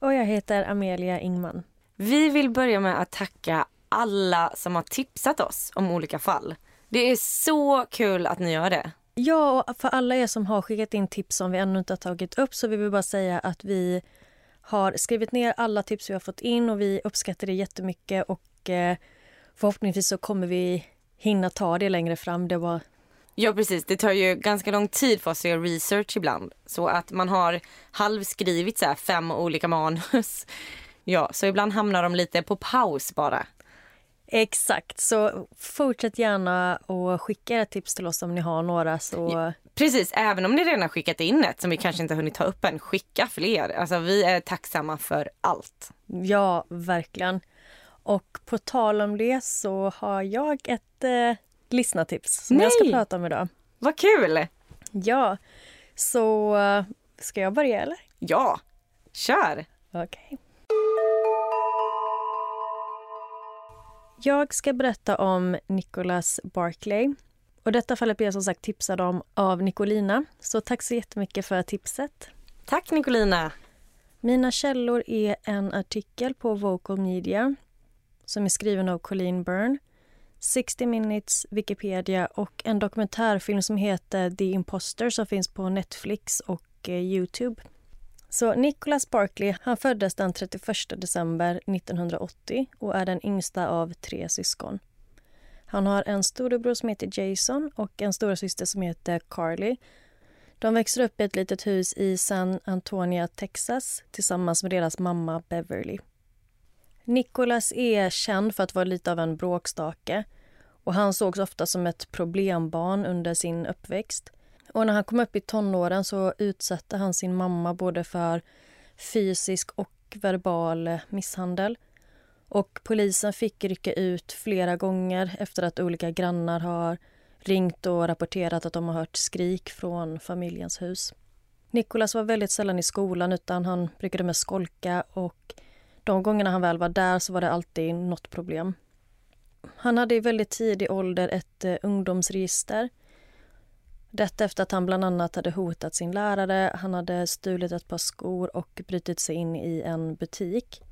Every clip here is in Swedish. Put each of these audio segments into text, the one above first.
Och jag heter Amelia Ingman. Vi vill börja med att tacka alla som har tipsat oss om olika fall. Det är så kul att ni gör det. Ja, och för alla er som har skickat in tips som vi ännu inte har tagit upp så vill vi bara säga att vi har skrivit ner alla tips vi har fått in och vi uppskattar det jättemycket och eh, förhoppningsvis så kommer vi hinna ta det längre fram. Det var Ja precis, det tar ju ganska lång tid för oss att göra research ibland. Så att man har halvskrivit så fem olika manus. Ja, så ibland hamnar de lite på paus bara. exakt, så fortsätt gärna och skicka era tips till oss om ni har några så Precis, även om ni redan har skickat in ett som vi kanske inte hunnit ta upp än, skicka fler. Alltså vi är tacksamma för allt. ja, verkligen. Och på tal om det så har jag ett eh, lyssnartips som jag ska Nej! prata om idag. Vad kul! Ja, så eh, ska jag börja eller? Ja, kör! Okej. Jag ska berätta om Nicholas Barclay. Och detta fallet blir jag som sagt tipsad om av Nicolina. Så tack så jättemycket för tipset. Tack Nicolina! Mina källor är en artikel på Vocal Media som är skriven av Colleen Byrne, 60 minutes, Wikipedia och en dokumentärfilm som heter The Imposter som finns på Netflix och eh, Youtube. Så Nicholas Barkley han föddes den 31 december 1980 och är den yngsta av tre syskon. Han har en storebror som heter Jason och en storasyster som heter Carly. De växer upp i ett litet hus i San Antonio, Texas tillsammans med deras mamma Beverly. Nicholas är känd för att vara lite av en bråkstake och han sågs ofta som ett problembarn under sin uppväxt. Och när han kom upp i tonåren så utsatte han sin mamma både för fysisk och verbal misshandel. Och polisen fick rycka ut flera gånger efter att olika grannar har ringt och rapporterat att de har hört skrik från familjens hus. Nikolas var väldigt sällan i skolan utan han brukade mest skolka och de gångerna han väl var där så var det alltid något problem. Han hade i väldigt tidig ålder ett eh, ungdomsregister. Detta efter att han bland annat hade hotat sin lärare, han hade stulit ett par skor och brutit sig in i en butik.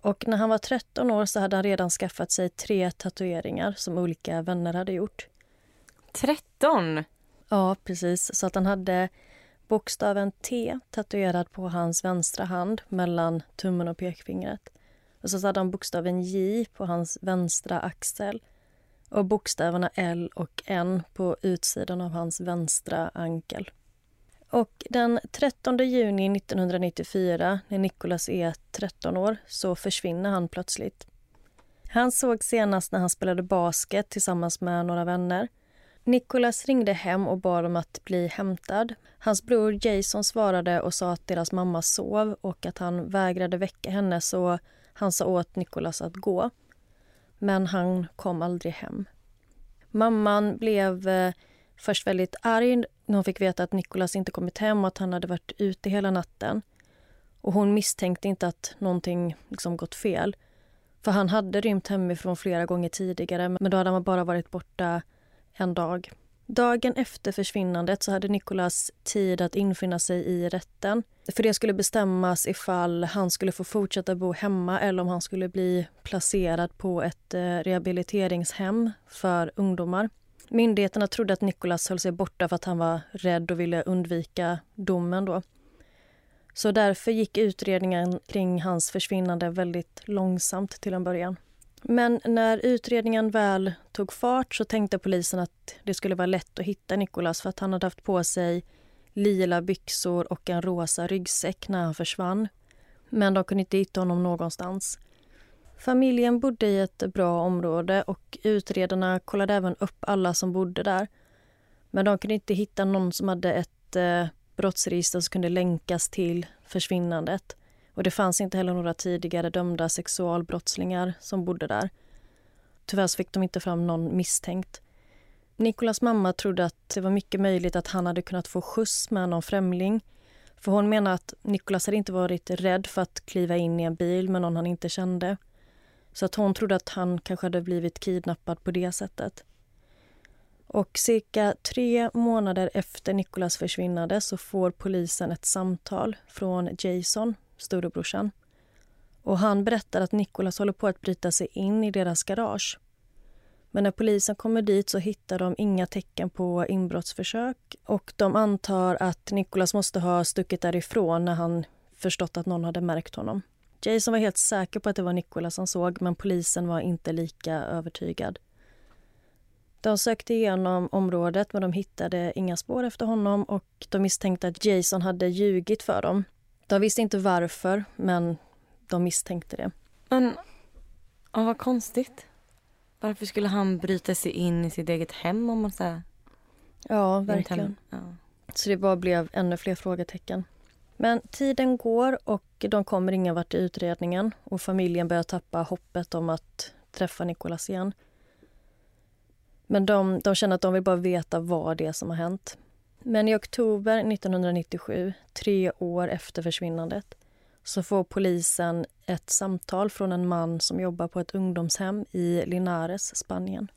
Och när han var 13 år så hade han redan skaffat sig tre tatueringar som olika vänner hade gjort. 13! Ja, precis. Så att han hade bokstaven T tatuerad på hans vänstra hand mellan tummen och pekfingret. Och så hade han bokstaven J på hans vänstra axel och bokstäverna L och N på utsidan av hans vänstra ankel. Och den 13 juni 1994, när Nicholas är 13 år, så försvinner han plötsligt. Han såg senast när han spelade basket tillsammans med några vänner. Nicholas ringde hem och bad om att bli hämtad. Hans bror Jason svarade och sa att deras mamma sov och att han vägrade väcka henne så han sa åt Nicholas att gå. Men han kom aldrig hem. Mamman blev eh, först väldigt arg när hon fick veta att Nicholas inte kommit hem och att han hade varit ute hela natten. Och hon misstänkte inte att någonting liksom gått fel. För han hade rymt hemifrån flera gånger tidigare men då hade han bara varit borta en dag. Dagen efter försvinnandet så hade Nicolas tid att infinna sig i rätten. För det skulle bestämmas ifall han skulle få fortsätta bo hemma eller om han skulle bli placerad på ett eh, rehabiliteringshem för ungdomar. Myndigheterna trodde att Nicolas höll sig borta för att han var rädd och ville undvika domen. Då. Så därför gick utredningen kring hans försvinnande väldigt långsamt till en början. Men när utredningen väl tog fart så tänkte polisen att det skulle vara lätt att hitta Nicolas för att han hade haft på sig lila byxor och en rosa ryggsäck när han försvann. Men de kunde inte hitta honom någonstans. Familjen bodde i ett bra område och utredarna kollade även upp alla som bodde där. Men de kunde inte hitta någon som hade ett eh, brottsregister som kunde länkas till försvinnandet. Och det fanns inte heller några tidigare dömda sexualbrottslingar som bodde där. Tyvärr fick de inte fram någon misstänkt. Nikolas mamma trodde att det var mycket möjligt att han hade kunnat få skjuts med någon främling. För hon menar att Nikolas hade inte varit rädd för att kliva in i en bil med någon han inte kände. Så att hon trodde att han kanske hade blivit kidnappad på det sättet. Och cirka tre månader efter Nikolas försvinnande så får polisen ett samtal från Jason, storebrorsan. Och han berättar att Nikolas håller på att bryta sig in i deras garage. Men när polisen kommer dit så hittar de inga tecken på inbrottsförsök och de antar att Nikolas måste ha stuckit därifrån när han förstått att någon hade märkt honom. Jason var helt säker på att det var Nikolas han såg men polisen var inte lika övertygad. De sökte igenom området men de hittade inga spår efter honom och de misstänkte att Jason hade ljugit för dem. De visste inte varför, men de misstänkte det. Men, oh, vad konstigt. Varför skulle han bryta sig in i sitt eget hem om man säger? Ja, verkligen. Ja. Så det bara blev ännu fler frågetecken. Men tiden går och de kommer ingen vart i utredningen och familjen börjar tappa hoppet om att träffa Nikolas igen. Men de, de känner att de vill bara veta vad det är som har hänt. Men i oktober 1997, tre år efter försvinnandet så får polisen ett samtal från en man som jobbar på ett ungdomshem i Linares, Spanien.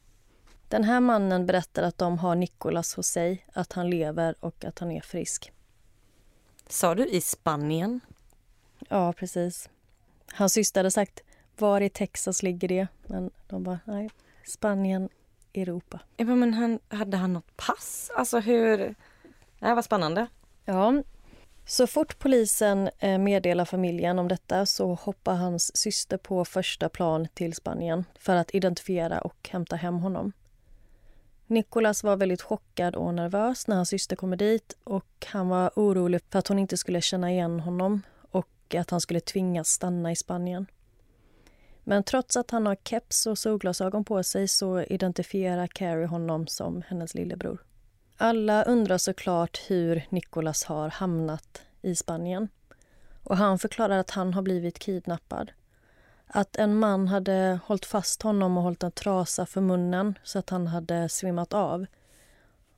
Den här mannen berättar att de har Nicolas hos sig, att han lever och att han är frisk. Sa du i Spanien? Ja, precis. Hans syster hade sagt var i Texas ligger det? Men de bara, nej, Spanien, Europa. Ja, men han, hade han något pass? Alltså hur... Ja, vad spännande. Ja, så fort polisen eh, meddelar familjen om detta så hoppar hans syster på första plan till Spanien för att identifiera och hämta hem honom. Nicolas var väldigt chockad och nervös när hans syster kommer dit och han var orolig för att hon inte skulle känna igen honom och att han skulle tvingas stanna i Spanien. Men trots att han har keps och solglasögon på sig så identifierar Carrie honom som hennes lillebror. Alla undrar såklart hur Nicolas har hamnat i Spanien. Och Han förklarar att han har blivit kidnappad. Att en man hade hållit fast honom och hållit en trasa för munnen så att han hade svimmat av.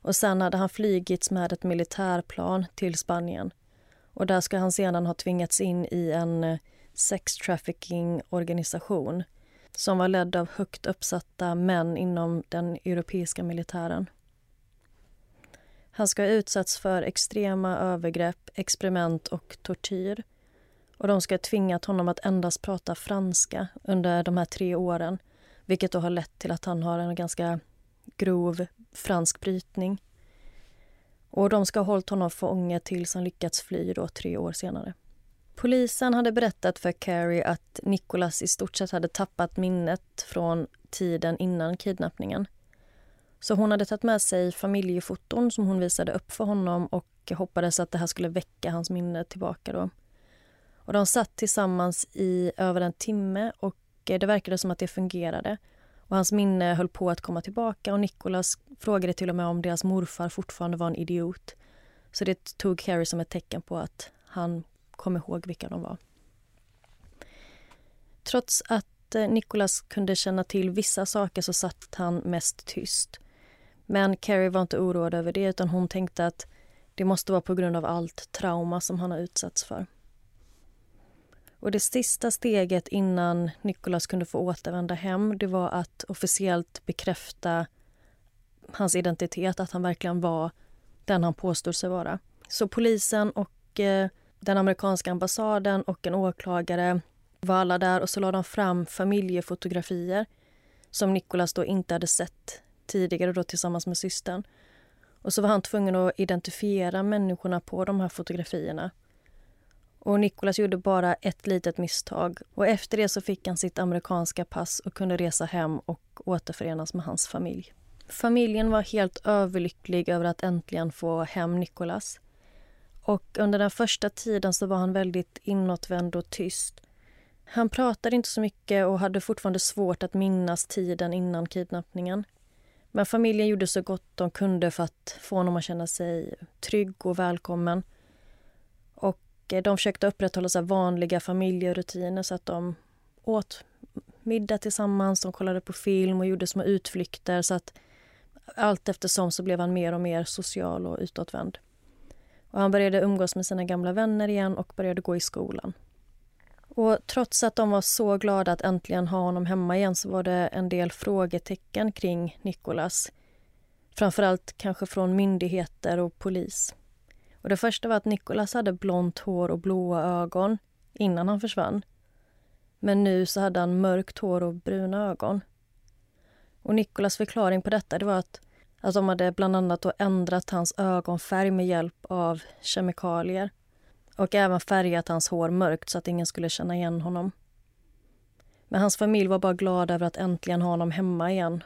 Och Sen hade han flygits med ett militärplan till Spanien. Och Där ska han sedan ha tvingats in i en eh, sex trafficking-organisation som var ledd av högt uppsatta män inom den europeiska militären. Han ska ha utsatts för extrema övergrepp, experiment och tortyr. Och De ska ha tvingat honom att endast prata franska under de här tre åren vilket då har lett till att han har en ganska grov fransk brytning. Och De ska ha hållit honom fånge tills han lyckats fly då, tre år senare. Polisen hade berättat för Carrie att Nicholas i stort sett hade tappat minnet från tiden innan kidnappningen. Så hon hade tagit med sig familjefoton som hon visade upp för honom och hoppades att det här skulle väcka hans minne tillbaka. Då. Och de satt tillsammans i över en timme och eh, det verkade som att det fungerade. Och Hans minne höll på att komma tillbaka och Nicholas frågade till och med om deras morfar fortfarande var en idiot. Så det tog Carrie som ett tecken på att han kom ihåg vilka de var. Trots att eh, Nicholas kunde känna till vissa saker så satt han mest tyst. Men Carrie var inte oroad över det utan hon tänkte att det måste vara på grund av allt trauma som han har utsatts för. Och Det sista steget innan Nicholas kunde få återvända hem det var att officiellt bekräfta hans identitet, att han verkligen var den han påstod sig vara. Så polisen och eh, den amerikanska ambassaden och en åklagare var alla där och så lade de fram familjefotografier som Nicholas då inte hade sett tidigare då tillsammans med systern. Och så var han tvungen att identifiera människorna på de här fotografierna. Och Nicholas gjorde bara ett litet misstag och efter det så fick han sitt amerikanska pass och kunde resa hem och återförenas med hans familj. Familjen var helt överlycklig över att äntligen få hem Nicholas. Och under den första tiden så var han väldigt inåtvänd och tyst. Han pratade inte så mycket och hade fortfarande svårt att minnas tiden innan kidnappningen. Men familjen gjorde så gott de kunde för att få honom att känna sig trygg och välkommen. Och eh, de försökte upprätthålla så vanliga familjerutiner så att de åt middag tillsammans, de kollade på film och gjorde små utflykter så att allt eftersom så blev han mer och mer social och utåtvänd. Och han började umgås med sina gamla vänner igen och började gå i skolan. Och trots att de var så glada att äntligen ha honom hemma igen så var det en del frågetecken kring Nicholas. Framförallt kanske från myndigheter och polis. Och det första var att Nicholas hade blont hår och blåa ögon innan han försvann. Men nu så hade han mörkt hår och bruna ögon. Och Nicholas förklaring på detta det var att, att de hade bland annat ändrat hans ögonfärg med hjälp av kemikalier och även färgat hans hår mörkt så att ingen skulle känna igen honom. Men hans familj var bara glad över att äntligen ha honom hemma igen.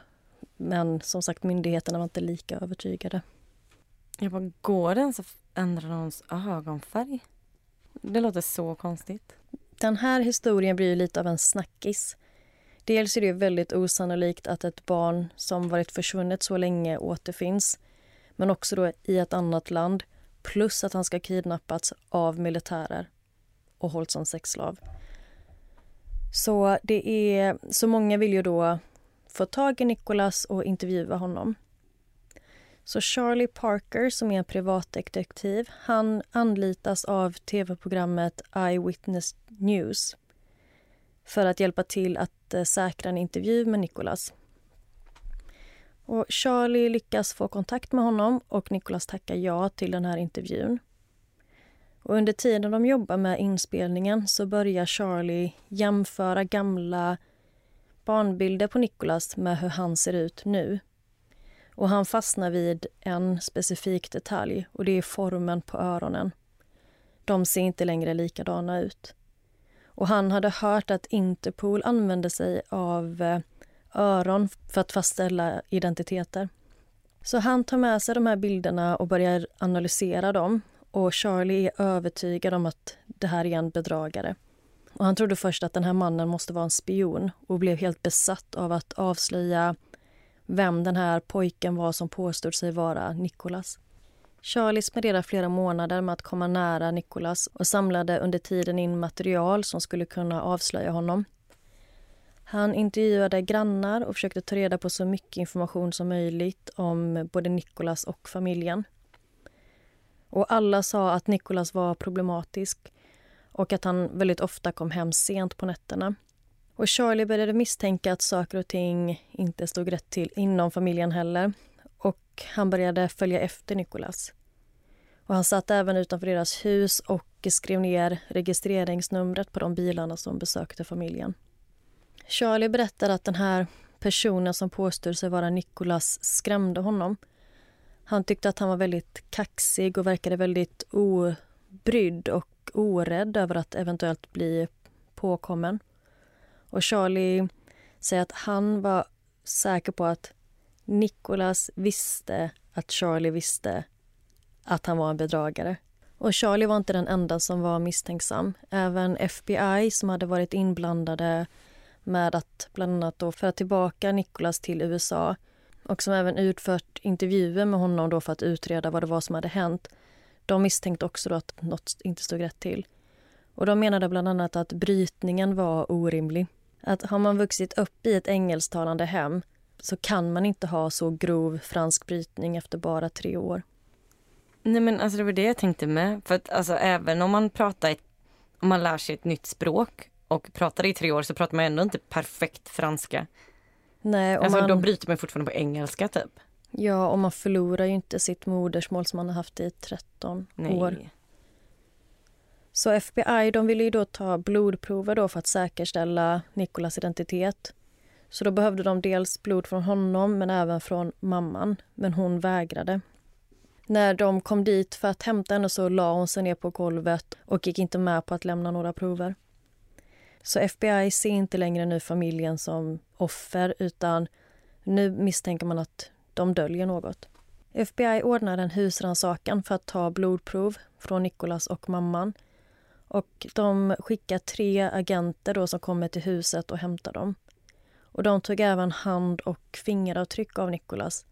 Men som sagt, myndigheterna var inte lika övertygade. Jag bara, går det ens att ändra någons ögonfärg? Det låter så konstigt. Den här historien blir lite av en snackis. Dels är det väldigt osannolikt att ett barn som varit försvunnet så länge återfinns men också då i ett annat land plus att han ska ha kidnappats av militärer och hållits som sexslav. Så det är, så många vill ju då få tag i Nicholas och intervjua honom. Så Charlie Parker, som är en privatdetektiv, han anlitas av tv-programmet Eyewitness News för att hjälpa till att eh, säkra en intervju med Nicholas. Och Charlie lyckas få kontakt med honom och Nicholas tackar ja till den här intervjun. Och under tiden de jobbar med inspelningen så börjar Charlie jämföra gamla barnbilder på Nicholas med hur han ser ut nu. Och han fastnar vid en specifik detalj och det är formen på öronen. De ser inte längre likadana ut. Och han hade hört att Interpol använde sig av eh, öron för att fastställa identiteter. Så han tar med sig de här bilderna och börjar analysera dem. Och Charlie är övertygad om att det här är en bedragare. Och han trodde först att den här mannen måste vara en spion och blev helt besatt av att avslöja vem den här pojken var som påstod sig vara Nicholas. Charlie spenderade flera månader med att komma nära Nicholas och samlade under tiden in material som skulle kunna avslöja honom. Han intervjuade grannar och försökte ta reda på så mycket information som möjligt om både Nicolas och familjen. Och alla sa att Nicolas var problematisk och att han väldigt ofta kom hem sent på nätterna. Och Charlie började misstänka att saker och ting inte stod rätt till inom familjen heller. Och han började följa efter Nicolas. Och han satt även utanför deras hus och skrev ner registreringsnumret på de bilarna som besökte familjen. Charlie berättar att den här personen som påstod sig vara Nicholas skrämde honom. Han tyckte att han var väldigt kaxig och verkade väldigt obrydd och orädd över att eventuellt bli påkommen. Och Charlie säger att han var säker på att Nicholas visste att Charlie visste att han var en bedragare. Och Charlie var inte den enda som var misstänksam. Även FBI som hade varit inblandade med att bland annat då föra tillbaka Nicholas till USA och som även utfört intervjuer med honom då för att utreda vad det var som hade hänt. De misstänkte också då att något inte stod rätt till. Och de menade bland annat att brytningen var orimlig. Att har man vuxit upp i ett engelsktalande hem så kan man inte ha så grov fransk brytning efter bara tre år. Nej men alltså det var det jag tänkte med. För att alltså även om man pratar ett, om man lär sig ett nytt språk och pratar i tre år så pratar man ändå inte perfekt franska. Nej, alltså man, då bryter man fortfarande på engelska typ. Ja, och man förlorar ju inte sitt modersmål som man har haft i 13 Nej. år. Så FBI de ville ju då ta blodprover då för att säkerställa Nikolas identitet. Så då behövde de dels blod från honom men även från mamman. Men hon vägrade. När de kom dit för att hämta henne så la hon sig ner på golvet och gick inte med på att lämna några prover. Så FBI ser inte längre nu familjen som offer utan nu misstänker man att de döljer något. FBI ordnar en husrannsakan för att ta blodprov från Nicholas och mamman. Och de skickar tre agenter då som kommer till huset och hämtar dem. Och de tog även hand och fingeravtryck av Nicholas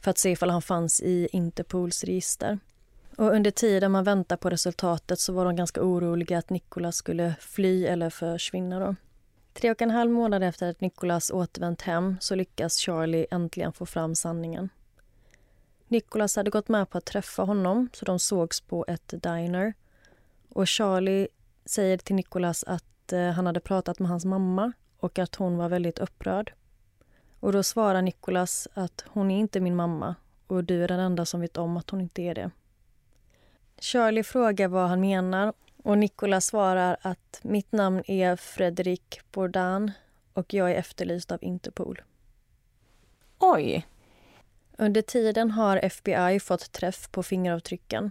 för att se ifall han fanns i Interpols register. Och under tiden man väntar på resultatet så var de ganska oroliga att Nicolas skulle fly eller försvinna. Då. Tre och en halv månad efter att Nicolas återvänt hem så lyckas Charlie äntligen få fram sanningen. Nicolas hade gått med på att träffa honom så de sågs på ett diner. Och Charlie säger till Nicolas att eh, han hade pratat med hans mamma och att hon var väldigt upprörd. Och då svarar Nicolas att hon är inte min mamma och du är den enda som vet om att hon inte är det. Charlie frågar vad han menar och Nicholas svarar att mitt namn är Fredrik Bourdain och jag är efterlyst av Interpol. Oj! Under tiden har FBI fått träff på fingeravtrycken.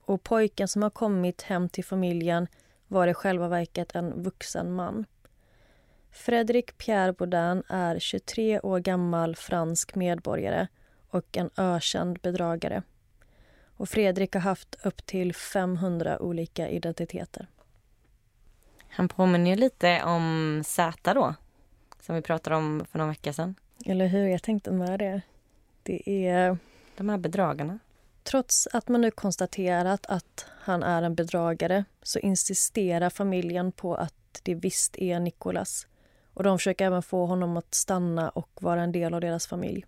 Och pojken som har kommit hem till familjen var i själva verket en vuxen man. Fredrik Pierre Bourdain är 23 år gammal fransk medborgare och en ökänd bedragare. Och Fredrik har haft upp till 500 olika identiteter. Han påminner ju lite om Z då, som vi pratade om för någon vecka sedan. Eller hur? Jag tänkte med det. Det är... De här bedragarna. Trots att man nu konstaterat att han är en bedragare så insisterar familjen på att det visst är Nicholas. Och de försöker även få honom att stanna och vara en del av deras familj.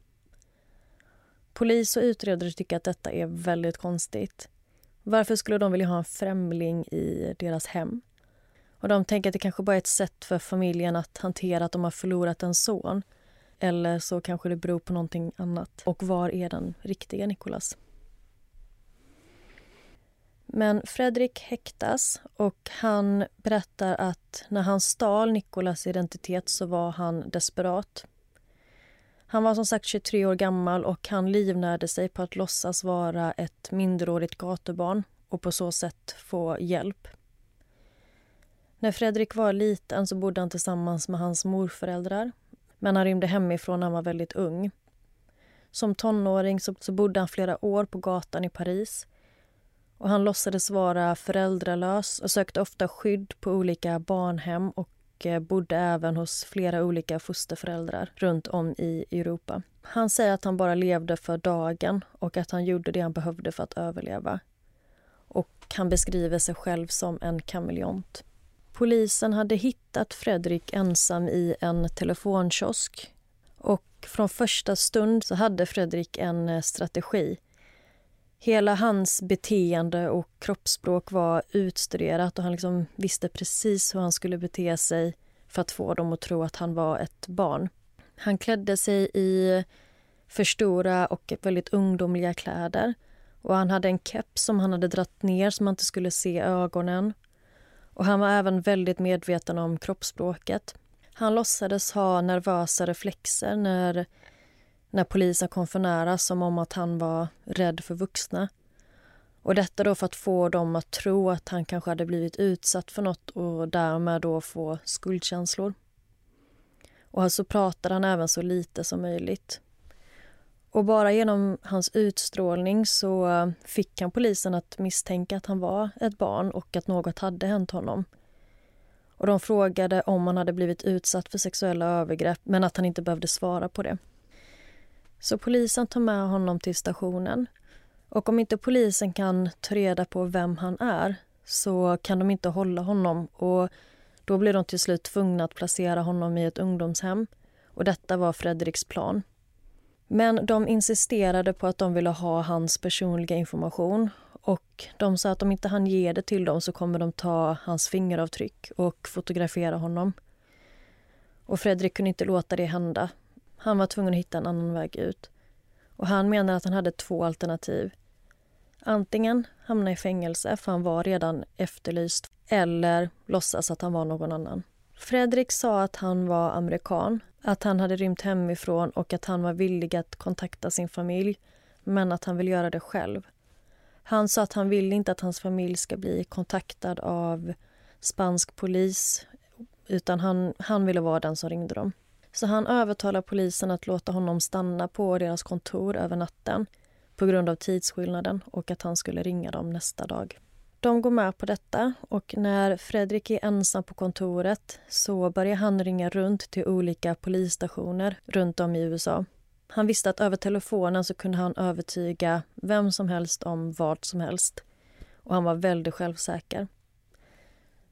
Polis och utredare tycker att detta är väldigt konstigt. Varför skulle de vilja ha en främling i deras hem? Och De tänker att det kanske bara är ett sätt för familjen att hantera att de har förlorat en son. Eller så kanske det beror på någonting annat. Och var är den riktiga Nicholas? Men Fredrik häktas och han berättar att när han stal Nikolas identitet så var han desperat. Han var som sagt 23 år gammal och han livnärde sig på att låtsas vara ett minderårigt gatubarn och på så sätt få hjälp. När Fredrik var liten så bodde han tillsammans med hans morföräldrar men han rymde hemifrån när han var väldigt ung. Som tonåring så, så bodde han flera år på gatan i Paris och han låtsades vara föräldralös och sökte ofta skydd på olika barnhem och och eh, bodde även hos flera olika fosterföräldrar runt om i Europa. Han säger att han bara levde för dagen och att han gjorde det han behövde för att överleva. Och han beskriver sig själv som en kameleont. Polisen hade hittat Fredrik ensam i en telefonkiosk och från första stund så hade Fredrik en eh, strategi Hela hans beteende och kroppsspråk var utstuderat och han liksom visste precis hur han skulle bete sig för att få dem att tro att han var ett barn. Han klädde sig i för stora och väldigt ungdomliga kläder. Och Han hade en keps som han hade dratt ner så man inte skulle se ögonen. Och Han var även väldigt medveten om kroppsspråket. Han låtsades ha nervösa reflexer när när polisen kom för nära som om att han var rädd för vuxna. Och Detta då för att få dem att tro att han kanske hade blivit utsatt för nåt och därmed då få skuldkänslor. Och så alltså pratade han även så lite som möjligt. Och bara genom hans utstrålning så fick han polisen att misstänka att han var ett barn och att något hade hänt honom. Och De frågade om han hade blivit utsatt för sexuella övergrepp men att han inte behövde svara på det. Så polisen tar med honom till stationen. Och om inte polisen kan ta reda på vem han är så kan de inte hålla honom och då blir de till slut tvungna att placera honom i ett ungdomshem. Och detta var Fredriks plan. Men de insisterade på att de ville ha hans personliga information och de sa att om inte han ger det till dem så kommer de ta hans fingeravtryck och fotografera honom. Och Fredrik kunde inte låta det hända han var tvungen att hitta en annan väg ut. Och Han menar att han hade två alternativ. Antingen hamna i fängelse, för han var redan efterlyst eller låtsas att han var någon annan. Fredrik sa att han var amerikan, att han hade rymt hemifrån och att han var villig att kontakta sin familj, men att han vill göra det själv. Han sa att han vill inte att hans familj ska bli kontaktad av spansk polis utan han, han ville vara den som ringde dem. Så han övertalar polisen att låta honom stanna på deras kontor över natten. på grund av tidsskillnaden och att han skulle ringa dem nästa dag. De går med på detta och när Fredrik är ensam på kontoret så börjar han ringa runt till olika polisstationer runt om i USA. Han visste att över telefonen så kunde han övertyga vem som helst om vad som helst. Och han var väldigt självsäker.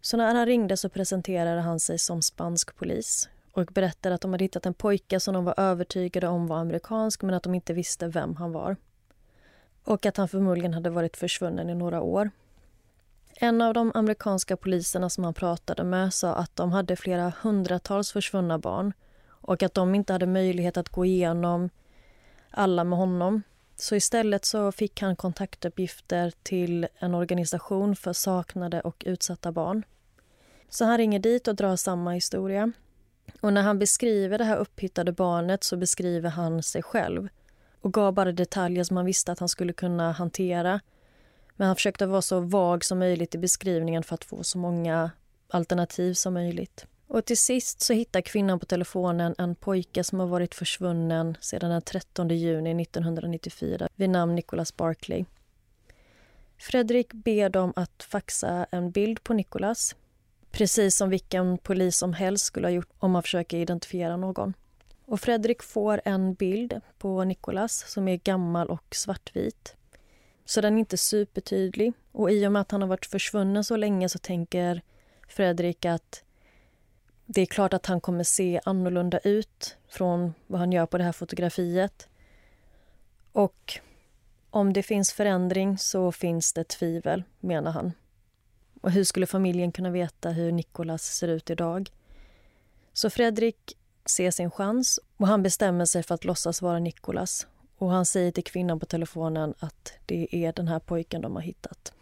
Så när han ringde så presenterade han sig som spansk polis och berättade att de hade hittat en pojke som de var övertygade om var amerikansk men att de inte visste vem han var. Och att han förmodligen hade varit försvunnen i några år. En av de amerikanska poliserna som han pratade med sa att de hade flera hundratals försvunna barn och att de inte hade möjlighet att gå igenom alla med honom. Så istället så fick han kontaktuppgifter till en organisation för saknade och utsatta barn. Så han ringer dit och drar samma historia. Och när han beskriver det här upphittade barnet så beskriver han sig själv och gav bara detaljer som han visste att han skulle kunna hantera. Men han försökte vara så vag som möjligt i beskrivningen för att få så många alternativ som möjligt. Och till sist så hittar kvinnan på telefonen en pojke som har varit försvunnen sedan den 13 juni 1994 vid namn Nicholas Barkley. Fredrik ber dem att faxa en bild på Nicholas precis som vilken polis som helst skulle ha gjort om man försöker identifiera någon. Och Fredrik får en bild på Nicolas som är gammal och svartvit. Så den är inte supertydlig. Och i och med att han har varit försvunnen så länge så tänker Fredrik att det är klart att han kommer se annorlunda ut från vad han gör på det här fotografiet. Och om det finns förändring så finns det tvivel, menar han. Och hur skulle familjen kunna veta hur Nikolas ser ut idag? Så Fredrik ser sin chans och han bestämmer sig för att låtsas vara Nikolas. Och han säger till kvinnan på telefonen att det är den här pojken de har hittat.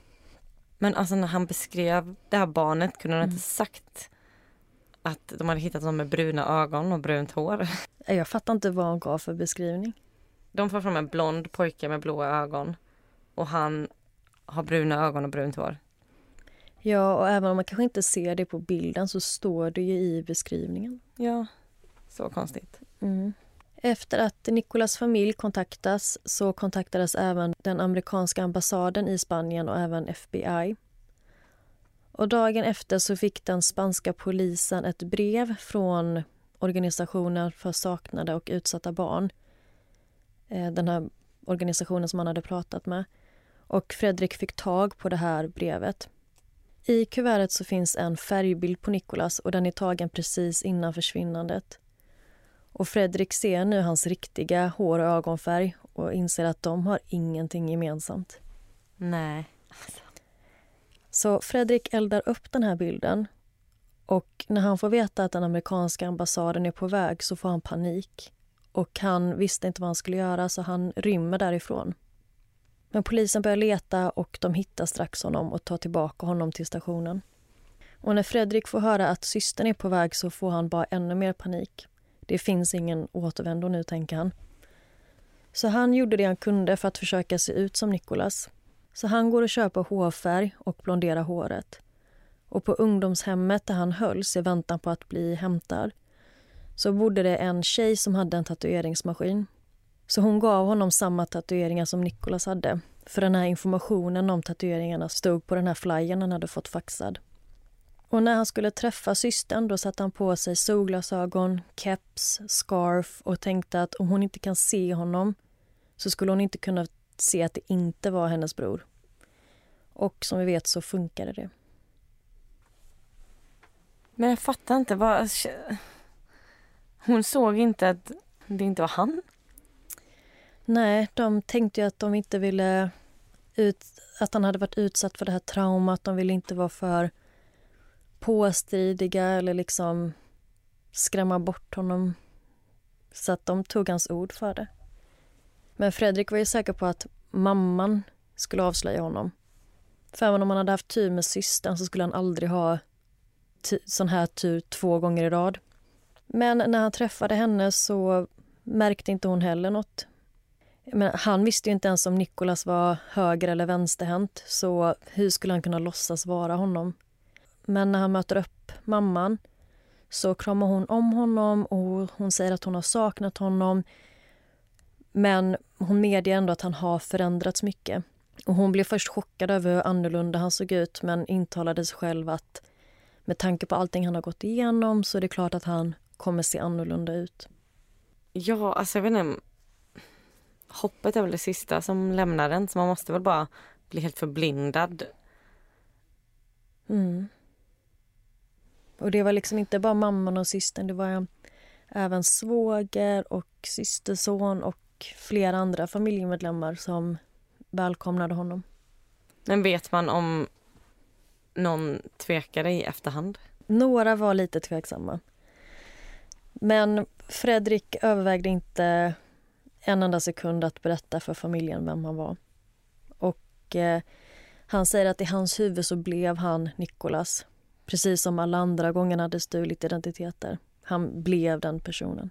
Men alltså när han beskrev det här barnet kunde han mm. inte sagt att de hade hittat någon med bruna ögon och brunt hår? Jag fattar inte vad han gav för beskrivning. De får fram en blond pojke med blåa ögon och han har bruna ögon och brunt hår. Ja, och även om man kanske inte ser det på bilden så står det ju i beskrivningen. Ja, så konstigt. Mm. Efter att Nicolas familj kontaktas så kontaktades även den amerikanska ambassaden i Spanien och även FBI. Och dagen efter så fick den spanska polisen ett brev från organisationen för saknade och utsatta barn. Eh, den här organisationen som han hade pratat med. Och Fredrik fick tag på det här brevet. I kuvertet så finns en färgbild på Nicholas och den är tagen precis innan försvinnandet. Och Fredrik ser nu hans riktiga hår och ögonfärg och inser att de har ingenting gemensamt. Nej. Så Fredrik eldar upp den här bilden och när han får veta att den amerikanska ambassaden är på väg så får han panik. Och han visste inte vad han skulle göra så han rymmer därifrån. Men polisen börjar leta och de hittar strax honom och tar tillbaka honom till stationen. Och när Fredrik får höra att systern är på väg så får han bara ännu mer panik. Det finns ingen återvändo nu, tänker han. Så han gjorde det han kunde för att försöka se ut som Nikolas. Så han går och köper hårfärg och blonderar håret. Och på ungdomshemmet där han hölls i väntan på att bli hämtad så bodde det en tjej som hade en tatueringsmaskin så hon gav honom samma tatueringar som Nicholas hade. För den här informationen om tatueringarna stod på den här flyern han hade fått faxad. Och när han skulle träffa systern då satte han på sig solglasögon, keps, scarf och tänkte att om hon inte kan se honom så skulle hon inte kunna se att det inte var hennes bror. Och som vi vet så funkade det. Men jag fattar inte. Vad... Hon såg inte att det inte var han? Nej, de tänkte ju att de inte ville ut, att han hade varit utsatt för det här traumat. De ville inte vara för påstridiga eller liksom skrämma bort honom. Så att de tog hans ord för det. Men Fredrik var ju säker på att mamman skulle avslöja honom. För även om han hade haft tur med systern så skulle han aldrig ha sån här tur två gånger i rad. Men när han träffade henne så märkte inte hon heller något men han visste ju inte ens om Nikolas var höger eller vänsterhänt så hur skulle han kunna låtsas vara honom? Men när han möter upp mamman så kramar hon om honom och hon säger att hon har saknat honom. Men hon medger ändå att han har förändrats mycket. Och hon blev först chockad över hur annorlunda han såg ut men intalade sig själv att med tanke på allting han har gått igenom så är det klart att han kommer se annorlunda ut. Ja, alltså jag vet inte. Hoppet är väl det sista som lämnar en så man måste väl bara bli helt förblindad. Mm. Och det var liksom inte bara mamman och systern, det var även svåger och systerson och flera andra familjemedlemmar som välkomnade honom. Men vet man om någon tvekade i efterhand? Några var lite tveksamma. Men Fredrik övervägde inte en enda sekund att berätta för familjen vem han var. Och eh, han säger att i hans huvud så blev han Nikolas. Precis som alla andra gånger hade stulit identiteter. Han blev den personen.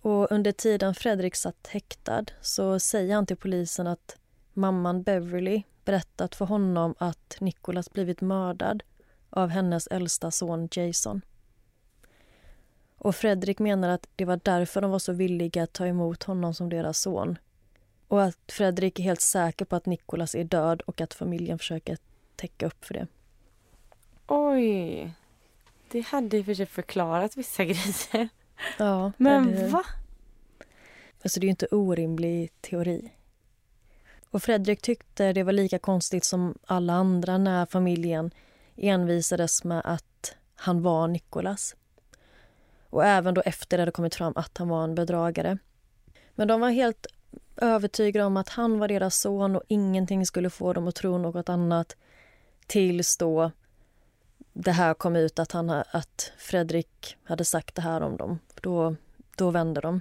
Och under tiden Fredrik satt häktad så säger han till polisen att mamman Beverly berättat för honom att Nikolas blivit mördad av hennes äldsta son Jason. Och Fredrik menar att det var därför de var så villiga att ta emot honom som deras son. Och att Fredrik är helt säker på att Nicholas är död och att familjen försöker täcka upp för det. Oj. Det hade i och för sig förklarat vissa grejer. Ja, Men det, va? Alltså det är ju inte orimlig teori. Och Fredrik tyckte det var lika konstigt som alla andra när familjen envisades med att han var Nikolas. Och även då efter det hade kommit fram att han var en bedragare. Men de var helt övertygade om att han var deras son och ingenting skulle få dem att tro något annat tills då det här kom ut att, han, att Fredrik hade sagt det här om dem. Då, då vände de.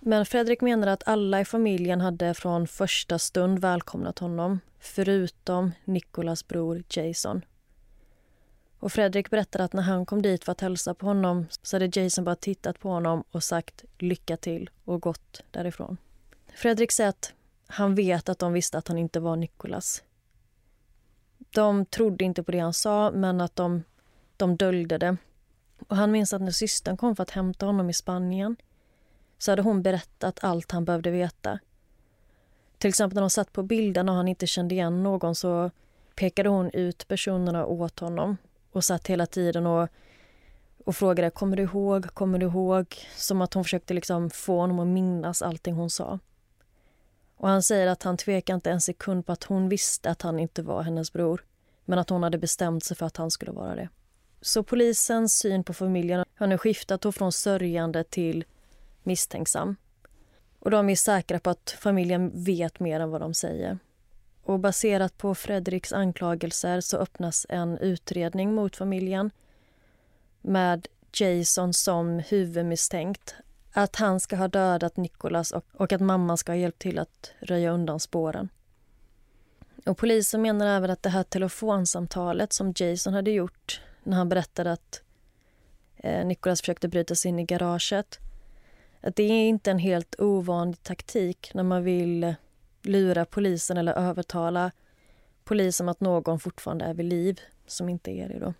Men Fredrik menar att alla i familjen hade från första stund välkomnat honom förutom Nikolas bror Jason. Och Fredrik berättade att när han kom dit för att hälsa på honom så hade Jason bara tittat på honom och sagt lycka till och gått därifrån. Fredrik säger att han vet att de visste att han inte var Nikolas. De trodde inte på det han sa, men att de, de döljde det. Och han minns att när systern kom för att hämta honom i Spanien så hade hon berättat allt han behövde veta. Till exempel när de satt på bilden och han inte kände igen någon så pekade hon ut personerna åt honom och satt hela tiden och, och frågade kommer du ihåg, kommer du ihåg? Som att hon försökte liksom få honom att minnas allting hon sa. Och han säger att han tvekade inte en sekund på att hon visste att han inte var hennes bror men att hon hade bestämt sig för att han skulle vara det. Så polisens syn på familjen har nu skiftat från sörjande till misstänksam. Och de är säkra på att familjen vet mer än vad de säger. Och baserat på Fredriks anklagelser så öppnas en utredning mot familjen med Jason som huvudmisstänkt. Att han ska ha dödat Nicholas och, och att mamman ska ha hjälpt till att röja undan spåren. Och Polisen menar även att det här telefonsamtalet som Jason hade gjort när han berättade att eh, Nicholas försökte bryta sig in i garaget att det är inte en helt ovanlig taktik när man vill lura polisen eller övertala polisen att någon fortfarande är vid liv, som inte är det. Då.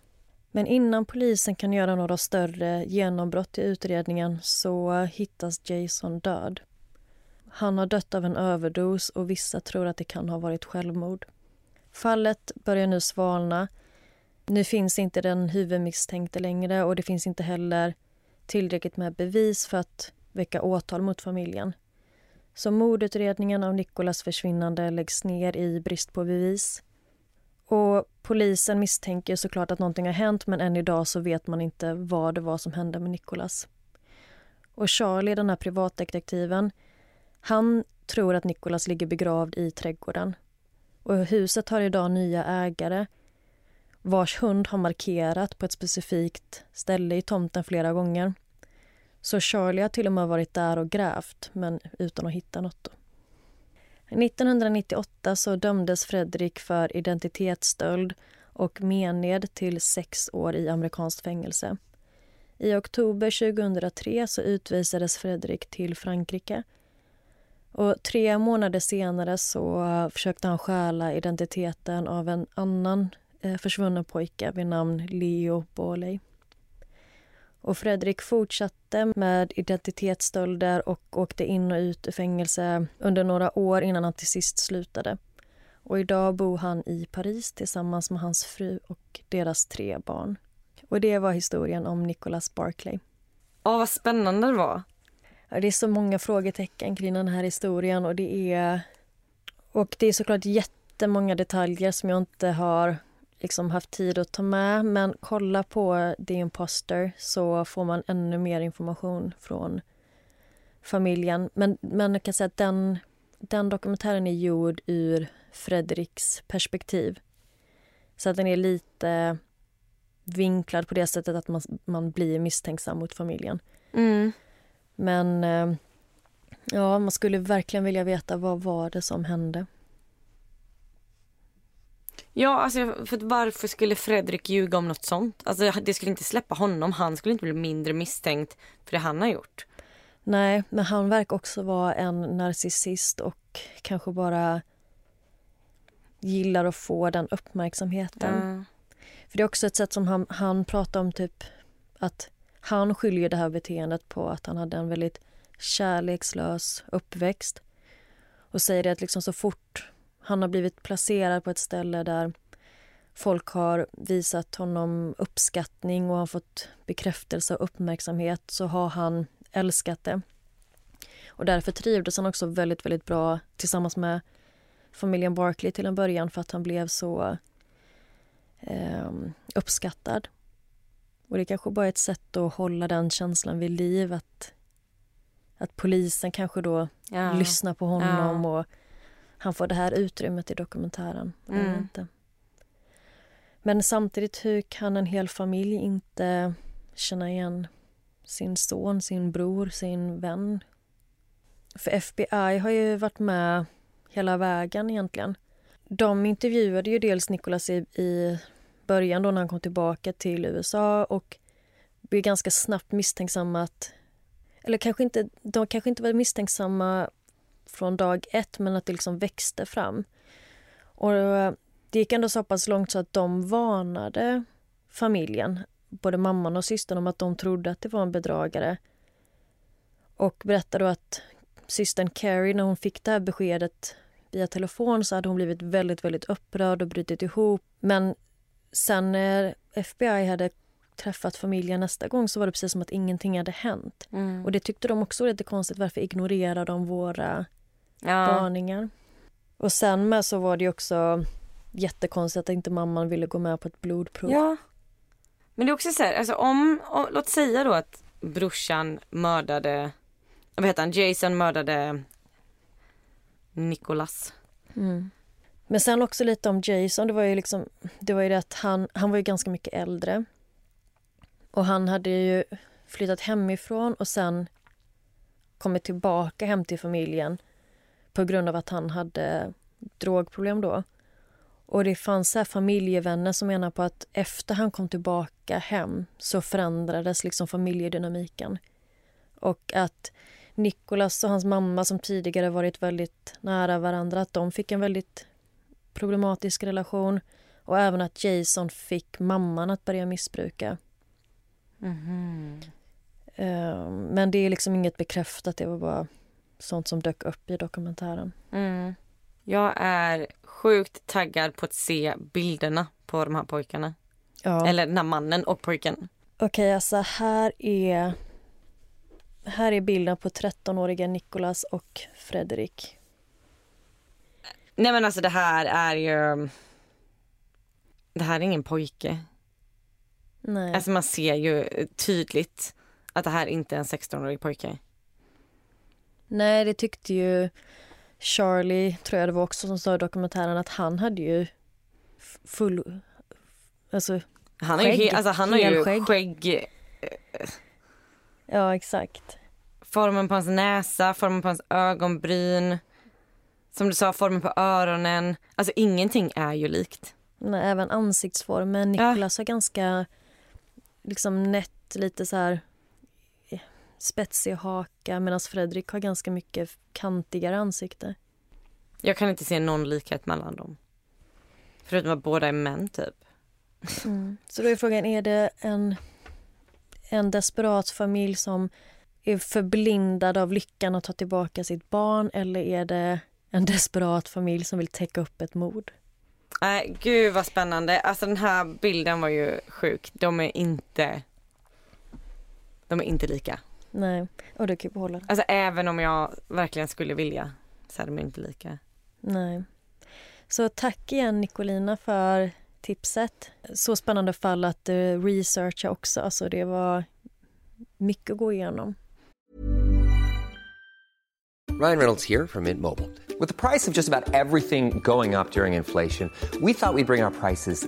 Men innan polisen kan göra några större genombrott i utredningen så hittas Jason död. Han har dött av en överdos och vissa tror att det kan ha varit självmord. Fallet börjar nu svalna. Nu finns inte den huvudmisstänkte längre och det finns inte heller tillräckligt med bevis för att väcka åtal mot familjen. Så mordutredningen av Nikolas försvinnande läggs ner i brist på bevis. Och Polisen misstänker såklart att någonting har hänt men än idag så vet man inte vad det var som hände med Nikolas. Och Charlie, den här privatdetektiven, han tror att Nikolas ligger begravd i trädgården. Och huset har idag nya ägare vars hund har markerat på ett specifikt ställe i tomten flera gånger. Så Charlie har till och med varit där och grävt, men utan att hitta något. Då. 1998 så dömdes Fredrik för identitetsstöld och mened till sex år i amerikanskt fängelse. I oktober 2003 så utvisades Fredrik till Frankrike. Och Tre månader senare så försökte han stjäla identiteten av en annan eh, försvunnen pojke vid namn Leo Boley. Och Fredrik fortsatte med identitetsstölder och åkte in och ut ur fängelse under några år innan han till sist slutade. Och idag bor han i Paris tillsammans med hans fru och deras tre barn. Och det var historien om Nicholas Barclay. Åh, vad spännande det var. Det är så många frågetecken kring den här historien och det är... Och det är såklart jättemånga detaljer som jag inte har liksom haft tid att ta med. Men kolla på The Imposter så får man ännu mer information från familjen. Men, men jag kan säga att den, den dokumentären är gjord ur Fredriks perspektiv. Så att den är lite vinklad på det sättet att man, man blir misstänksam mot familjen. Mm. Men eh, ja, man skulle verkligen vilja veta vad var det som hände. Ja, alltså för varför skulle Fredrik ljuga om något sånt? Alltså det skulle inte släppa honom. Han skulle inte bli mindre misstänkt för det han har gjort. Nej, men han verkar också vara en narcissist och kanske bara gillar att få den uppmärksamheten. Ja. För det är också ett sätt som han, han pratar om typ att han skyller det här beteendet på att han hade en väldigt kärlekslös uppväxt. Och säger att liksom så fort han har blivit placerad på ett ställe där folk har visat honom uppskattning och han fått bekräftelse och uppmärksamhet så har han älskat det. Och därför trivdes han också väldigt, väldigt bra tillsammans med familjen Barkley till en början för att han blev så eh, uppskattad. Och det kanske bara är ett sätt att hålla den känslan vid liv att, att polisen kanske då Ja. lyssnar på honom Ja. och han får det här utrymmet i dokumentären. Mm. inte. Men samtidigt, hur kan en hel familj inte känna igen sin son, sin bror, sin vän? För FBI har ju varit med hela vägen egentligen. De intervjuade ju dels Nicholas i, i början då när han kom tillbaka till USA och blev ganska snabbt misstänksamma att... Eller kanske inte, de kanske inte var misstänksamma från dag ett men att det liksom växte fram. Och det gick ändå så pass långt så att de varnade familjen, både mamman och systern, om att de trodde att det var en bedragare. Och berättade att systern Carrie, när hon fick det här beskedet via telefon så hade hon blivit väldigt, väldigt upprörd och brutit ihop. Men sen när FBI hade träffat familjen nästa gång så var det precis som att ingenting hade hänt. Mm. Och det tyckte de också var lite konstigt. Varför ignorerar de våra Ja. varningar? Och sen med så var det också jättekonstigt att inte mamman ville gå med på ett blodprov. ja. Men det är också så här, alltså om, om, låt säga då att brorsan mördade, vad heter han, Jason mördade Nicholas. Mm. Men sen också lite om Jason. Det var ju liksom, det var ju det att han, han var ju ganska mycket äldre. Och han hade ju flyttat hemifrån och sen kommit tillbaka hem till familjen på grund av att han hade drogproblem då. Och det fanns här familjevänner som menar på att efter han kom tillbaka hem så förändrades liksom familjedynamiken. Och att Nicholas och hans mamma som tidigare varit väldigt nära varandra, att de fick en väldigt problematisk relation. Och även att Jason fick mamman att börja missbruka. Eh, Men det är liksom inget bekräftat, det var bara sånt som dök upp i dokumentären. Mm. Jag är sjukt taggad på att se bilderna på de här pojkarna. Ja. Eller den här mannen och pojken. Okej, alltså här är... Här är bilden på 13-åriga Nicholas och Fredrik. Nej men alltså det här är ju... Det här är ingen pojke. Nej. Alltså man ser ju tydligt att det här inte är en 16-årig pojke. Nej, det tyckte ju Charlie, tror jag det var också, som sa i dokumentären att han hade ju full... Alltså, Han, är ju, Skägg. alltså han har ju Helskägg. skägg. ja exakt. Formen på hans näsa, formen på hans ögonbryn. Som du sa, formen på öronen. Alltså ingenting är ju likt. Nej, även ansiktsformen. Ja. Nicholas har ganska liksom nätt, lite så här eh, spetsig haka medan Fredrik har ganska mycket kantigare ansikte. Jag kan inte se någon likhet mellan dem. Förutom att båda är män typ. Så då är frågan, är det en, en desperat familj som är förblindad av lyckan att ta tillbaka sitt barn eller är det en desperat familj som vill täcka upp ett mord? Nej, gud vad spännande. Alltså den här bilden var ju sjuk. De är inte, de är inte lika. Nej, och du kan ju behålla det. Alltså även om jag verkligen skulle vilja så är de inte lika. Nej. Så tack igen Nicolina för tipset. Så spännande fall att uh, researcha också. Alltså det var mycket att gå igenom. Ryan Reynolds here from Mint Mobile. With the price of just about everything going up during inflation, we thought we'd bring our prices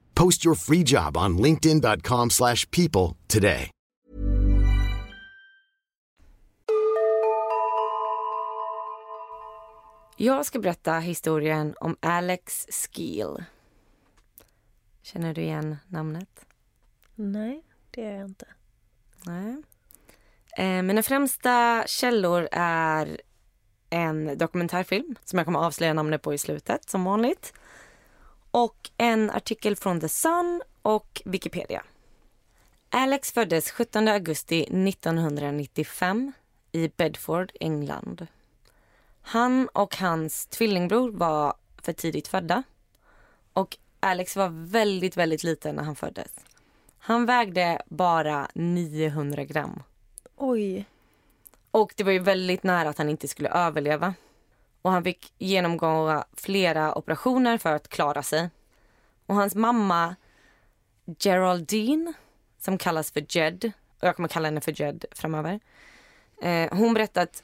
Post your free job on linkedin.com/people slash people today. Jag ska berätta historien om Alex Skeel. Känner du igen namnet? Nej, det gör jag inte. Nej. Eh, mina främsta källor är en dokumentärfilm som jag kommer avslöja namnet på i slutet som vanligt. Och en artikel från The Sun och Wikipedia. Alex föddes 17 augusti 1995 i Bedford, England. Han och hans tvillingbror var för tidigt födda. Och Alex var väldigt, väldigt liten när han föddes. Han vägde bara 900 gram. Oj. Och det var ju väldigt nära att han inte skulle överleva. Och han fick genomgå flera operationer för att klara sig. Och hans mamma Geraldine, som kallas för Jed, och jag kommer kalla henne för Jed framöver. Eh, hon berättade att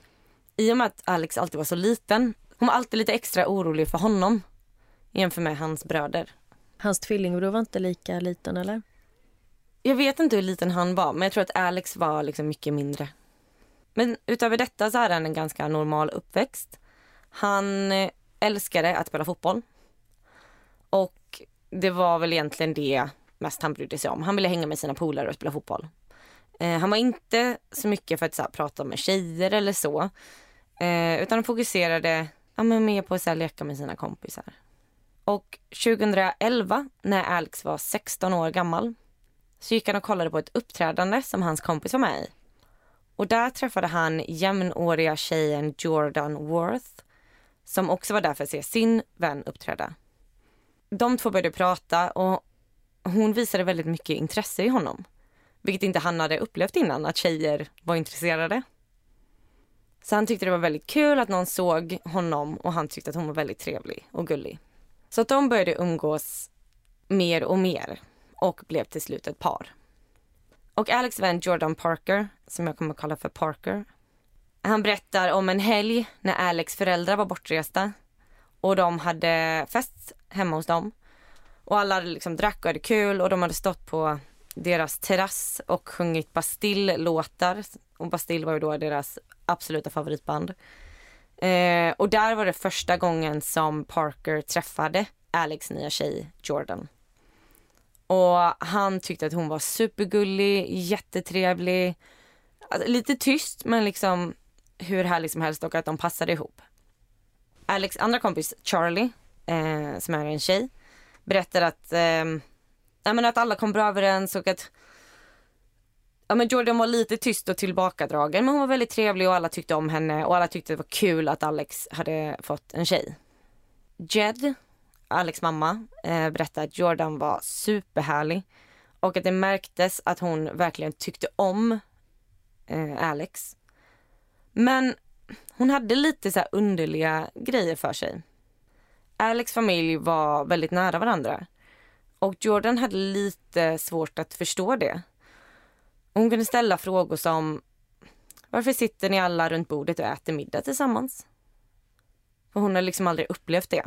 i och med att Alex alltid var så liten, hon var alltid lite extra orolig för honom jämfört med hans bröder. Hans tvillingbror var inte lika liten, eller? Jag vet inte hur liten han var, men jag tror att Alex var liksom mycket mindre. Men utöver detta så hade han en ganska normal uppväxt. Han eh, älskade att spela fotboll. Och det var väl egentligen det mest han brydde sig om. Han ville hänga med sina polare och spela fotboll. Eh, han var inte så mycket för att så här, prata med tjejer eller så. Eh, utan han fokuserade ja, men mer på att så här, leka med sina kompisar. Och 2011 när Alex var 16 år gammal så gick han och kollade på ett uppträdande som hans kompis var med i. Och där träffade han jämnåriga tjejen Jordan Worth som också var där för att se sin vän uppträda. De två började prata och hon visade väldigt mycket intresse i honom. Vilket inte han hade upplevt innan, att tjejer var intresserade. Så han tyckte det var väldigt kul att någon såg honom och han tyckte att hon var väldigt trevlig och gullig. Så att de började umgås mer och mer och blev till slut ett par. Och Alex vän Jordan Parker, som jag kommer att kalla för Parker, han berättar om en helg när Alex föräldrar var bortresta och de hade fest hemma hos dem. Och alla hade liksom drack och hade kul och de hade stått på deras terrass och sjungit Bastille-låtar. Och Bastille var ju då deras absoluta favoritband. Eh, och där var det första gången som Parker träffade Alex nya tjej Jordan. Och han tyckte att hon var supergullig, jättetrevlig. Alltså, lite tyst men liksom hur härlig som helst och att de passade ihop. Alex andra kompis Charlie, eh, som är en tjej, berättar att, eh, ja, men att alla kom bra överens och att ja, men Jordan var lite tyst och tillbakadragen men hon var väldigt trevlig och alla tyckte om henne och alla tyckte det var kul att Alex hade fått en tjej. Jed, Alex mamma, eh, berättade att Jordan var superhärlig och att det märktes att hon verkligen tyckte om eh, Alex. Men hon hade lite så underliga grejer för sig. Alex familj var väldigt nära varandra Och Jordan hade lite svårt att förstå det. Hon kunde ställa frågor som varför sitter ni alla runt bordet och äter middag tillsammans? För hon har liksom aldrig upplevt det.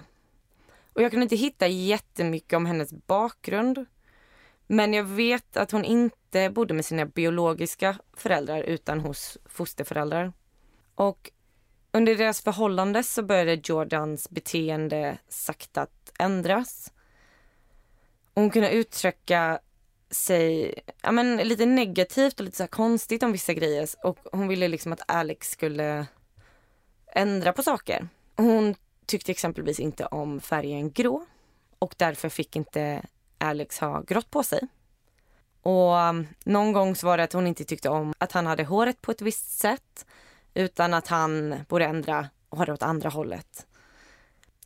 Och jag kunde inte hitta jättemycket om hennes bakgrund. Men jag vet att hon inte bodde med sina biologiska föräldrar utan hos fosterföräldrar. Och under deras förhållande så började Jordans beteende sakta att ändras. Hon kunde uttrycka sig ja, men, lite negativt och lite så konstigt om vissa grejer. Och hon ville liksom att Alex skulle ändra på saker. Hon tyckte exempelvis inte om färgen grå och därför fick inte Alex ha grått på sig. Och um, någon gång så var det att hon inte tyckte om att han hade håret på ett visst sätt utan att han borde ändra och ha det åt andra hållet.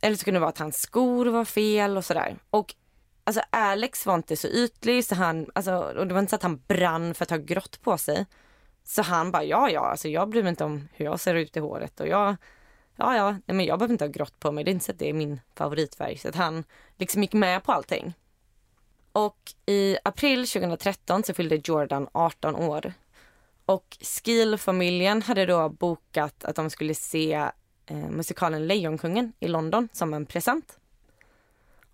Eller så kunde det vara att hans skor var fel och sådär. Och alltså Alex var inte så ytlig så han, alltså, och det var inte så att han brann för att ha grått på sig. Så han bara, ja ja, alltså jag bryr mig inte om hur jag ser ut i håret och jag, ja ja, nej, men jag behöver inte ha grått på mig, det är inte så att det är min favoritfärg. Så att han liksom gick med på allting. Och i april 2013 så fyllde Jordan 18 år. Och Skill-familjen hade då bokat att de skulle se eh, musikalen Lejonkungen i London som en present.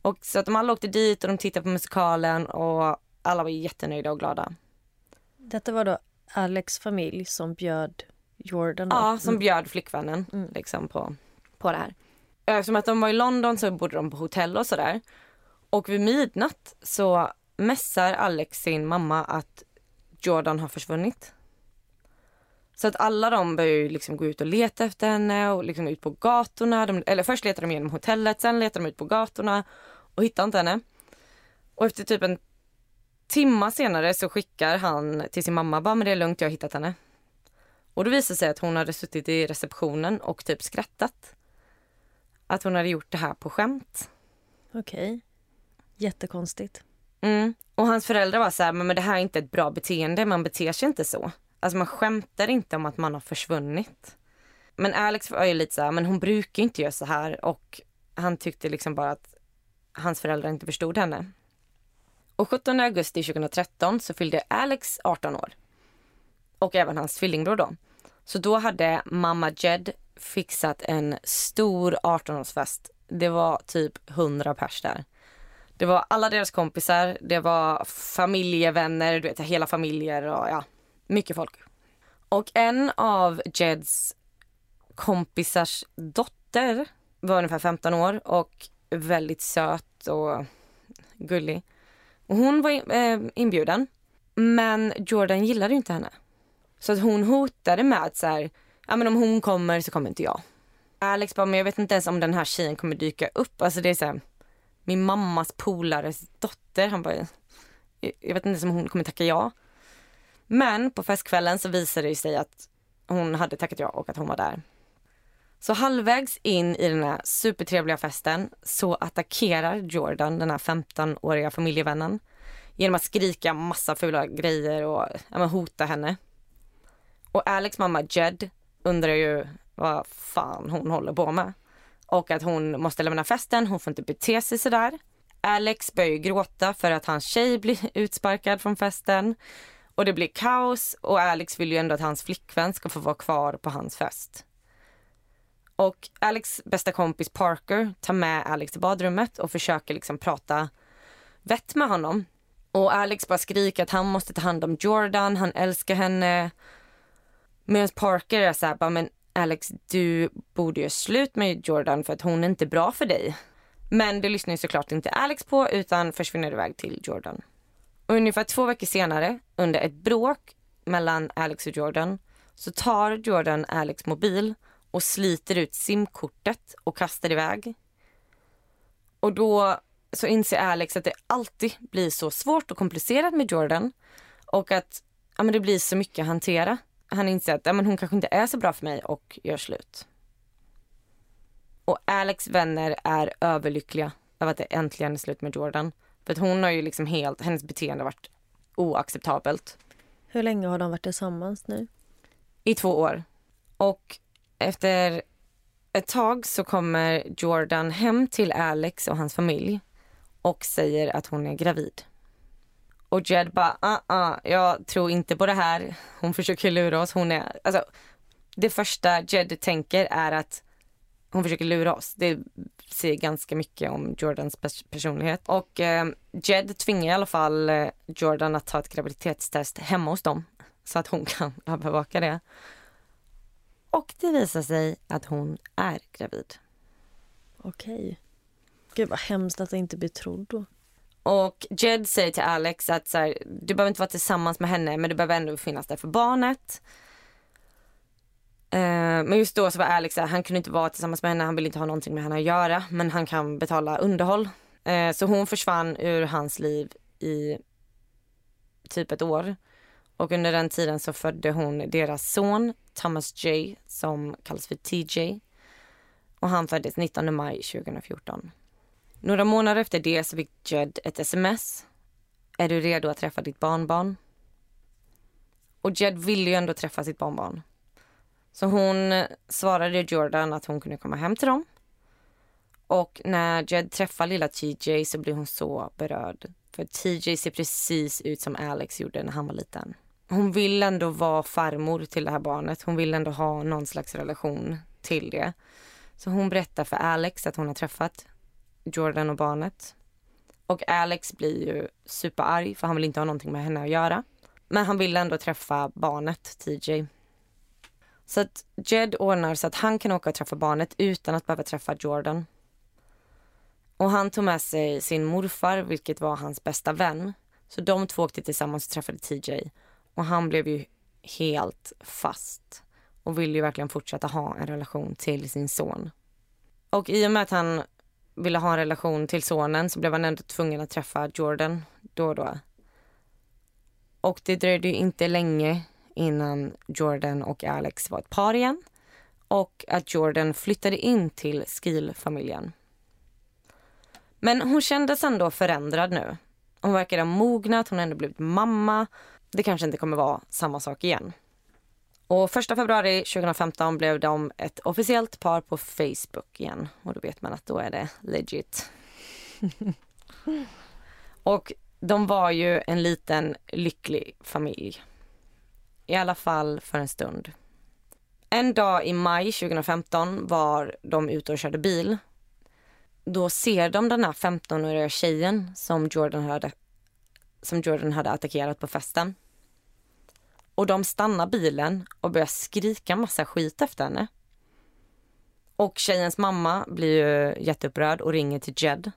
Och så att de alla åkte dit och de tittade på musikalen och alla var jättenöjda och glada. Detta var då Alex familj som bjöd Jordan? Då. Ja, som bjöd flickvännen mm. liksom på, på det här. Eftersom att de var i London så bodde de på hotell och sådär. Och vid midnatt så mässar Alex sin mamma att Jordan har försvunnit. Så att alla de börjar liksom gå ut och leta efter henne och liksom ut på gatorna. De, eller först letar de genom hotellet, sen letar de ut på gatorna och hittar inte henne. Och efter typ en timma senare så skickar han till sin mamma, bara men det är lugnt, jag har hittat henne. Och då visar sig att hon hade suttit i receptionen och typ skrattat. Att hon hade gjort det här på skämt. Okej. Okay. Jättekonstigt. Mm. Och hans föräldrar var så här, men det här är inte ett bra beteende, man beter sig inte så. Alltså man skämtar inte om att man har försvunnit. Men Alex var ju lite så här, men hon brukar inte göra så här och han tyckte liksom bara att hans föräldrar inte förstod henne. Och 17 augusti 2013 så fyllde Alex 18 år. Och även hans tvillingbror då. Så då hade mamma Jed fixat en stor 18-årsfest. Det var typ 100 pers där. Det var alla deras kompisar, det var familjevänner, du vet hela familjer och ja, mycket folk. Och en av Jeds kompisars dotter var ungefär 15 år och väldigt söt och gullig. Och hon var eh, inbjuden. Men Jordan gillade inte henne. Så att hon hotade med att så här, ja men om hon kommer så kommer inte jag. Alex bara, men jag vet inte ens om den här tjejen kommer dyka upp. Alltså det är så här, min mammas polares dotter. Han bara, jag vet inte ens om hon kommer tacka ja. Men på festkvällen så visade det sig att hon hade tackat ja och att hon var där. Så halvvägs in i den här supertrevliga festen så attackerar Jordan den här 15-åriga familjevännen genom att skrika massa fula grejer och ja, hota henne. Och Alex mamma Jed undrar ju vad fan hon håller på med. Och att hon måste lämna festen, hon får inte bete sig sådär. Alex börjar gråta för att hans tjej blir utsparkad från festen. Och det blir kaos och Alex vill ju ändå att hans flickvän ska få vara kvar på hans fest. Och Alex bästa kompis Parker tar med Alex till badrummet och försöker liksom prata vett med honom. Och Alex bara skriker att han måste ta hand om Jordan, han älskar henne. Medan Parker är så här, bara, men Alex du borde göra slut med Jordan för att hon är inte bra för dig. Men det lyssnar ju såklart inte Alex på utan försvinner iväg till Jordan. Och ungefär två veckor senare, under ett bråk mellan Alex och Jordan, så tar Jordan Alex mobil och sliter ut simkortet och kastar iväg. Och då så inser Alex att det alltid blir så svårt och komplicerat med Jordan och att ja, men det blir så mycket att hantera. Han inser att ja, men hon kanske inte är så bra för mig och gör slut. Och Alex vänner är överlyckliga över att det äntligen är slut med Jordan. För att hon har ju liksom helt, hennes beteende har varit oacceptabelt. Hur länge har de varit tillsammans nu? I två år. Och efter ett tag så kommer Jordan hem till Alex och hans familj. och säger att hon är gravid. Och Jed bara, uh, uh, jag tror inte på det här. Hon försöker lura oss. Hon är, alltså, det första Jed tänker är att hon försöker lura oss. Det säger ganska mycket om Jordans personlighet. Och eh, Jed tvingar i alla fall eh, Jordan att ta ett graviditetstest hemma hos dem så att hon kan övervaka det. Och det visar sig att hon är gravid. Okej. Gud vad hemskt att inte bli trodd då. Och Jed säger till Alex att så här, du behöver inte vara tillsammans med henne men du behöver ändå finnas där för barnet. Eh, men just då så var Alex här, han kunde inte vara tillsammans med henne, han ville inte ha någonting med henne att göra men han kan betala underhåll. Eh, så hon försvann ur hans liv i typ ett år. Och under den tiden så födde hon deras son Thomas J som kallas för TJ. Och han föddes 19 maj 2014. Några månader efter det så fick Jed ett sms. Är du redo att träffa ditt barnbarn? Och Jed ville ju ändå träffa sitt barnbarn. Så hon svarade Jordan att hon kunde komma hem till dem. Och när Jed träffar lilla TJ så blir hon så berörd. För TJ ser precis ut som Alex gjorde när han var liten. Hon vill ändå vara farmor till det här barnet. Hon vill ändå ha någon slags relation till det. Så hon berättar för Alex att hon har träffat Jordan och barnet. Och Alex blir ju superarg för han vill inte ha någonting med henne att göra. Men han vill ändå träffa barnet, TJ. Så att Jed ordnar så att han kan åka och träffa barnet utan att behöva träffa Jordan. Och han tog med sig sin morfar, vilket var hans bästa vän. Så de två åkte tillsammans och träffade TJ. Och han blev ju helt fast och ville ju verkligen fortsätta ha en relation till sin son. Och i och med att han ville ha en relation till sonen så blev han ändå tvungen att träffa Jordan då och då. Och det dröjde inte länge innan Jordan och Alex var ett par igen och att Jordan flyttade in till Skil-familjen. Men hon kändes ändå förändrad nu. Hon verkade ha mognat, hon har ändå blivit mamma. Det kanske inte kommer vara samma sak igen. Och första februari 2015 blev de ett officiellt par på Facebook igen. Och då vet man att då är det legit. och de var ju en liten lycklig familj. I alla fall för en stund. En dag i maj 2015 var de ute och körde bil. Då ser de den här 15-åriga tjejen som Jordan hade, som Jordan hade attackerat på festen. Och de stannar bilen och börjar skrika massa skit efter henne. Och tjejens mamma blir ju jätteupprörd och ringer till Jed.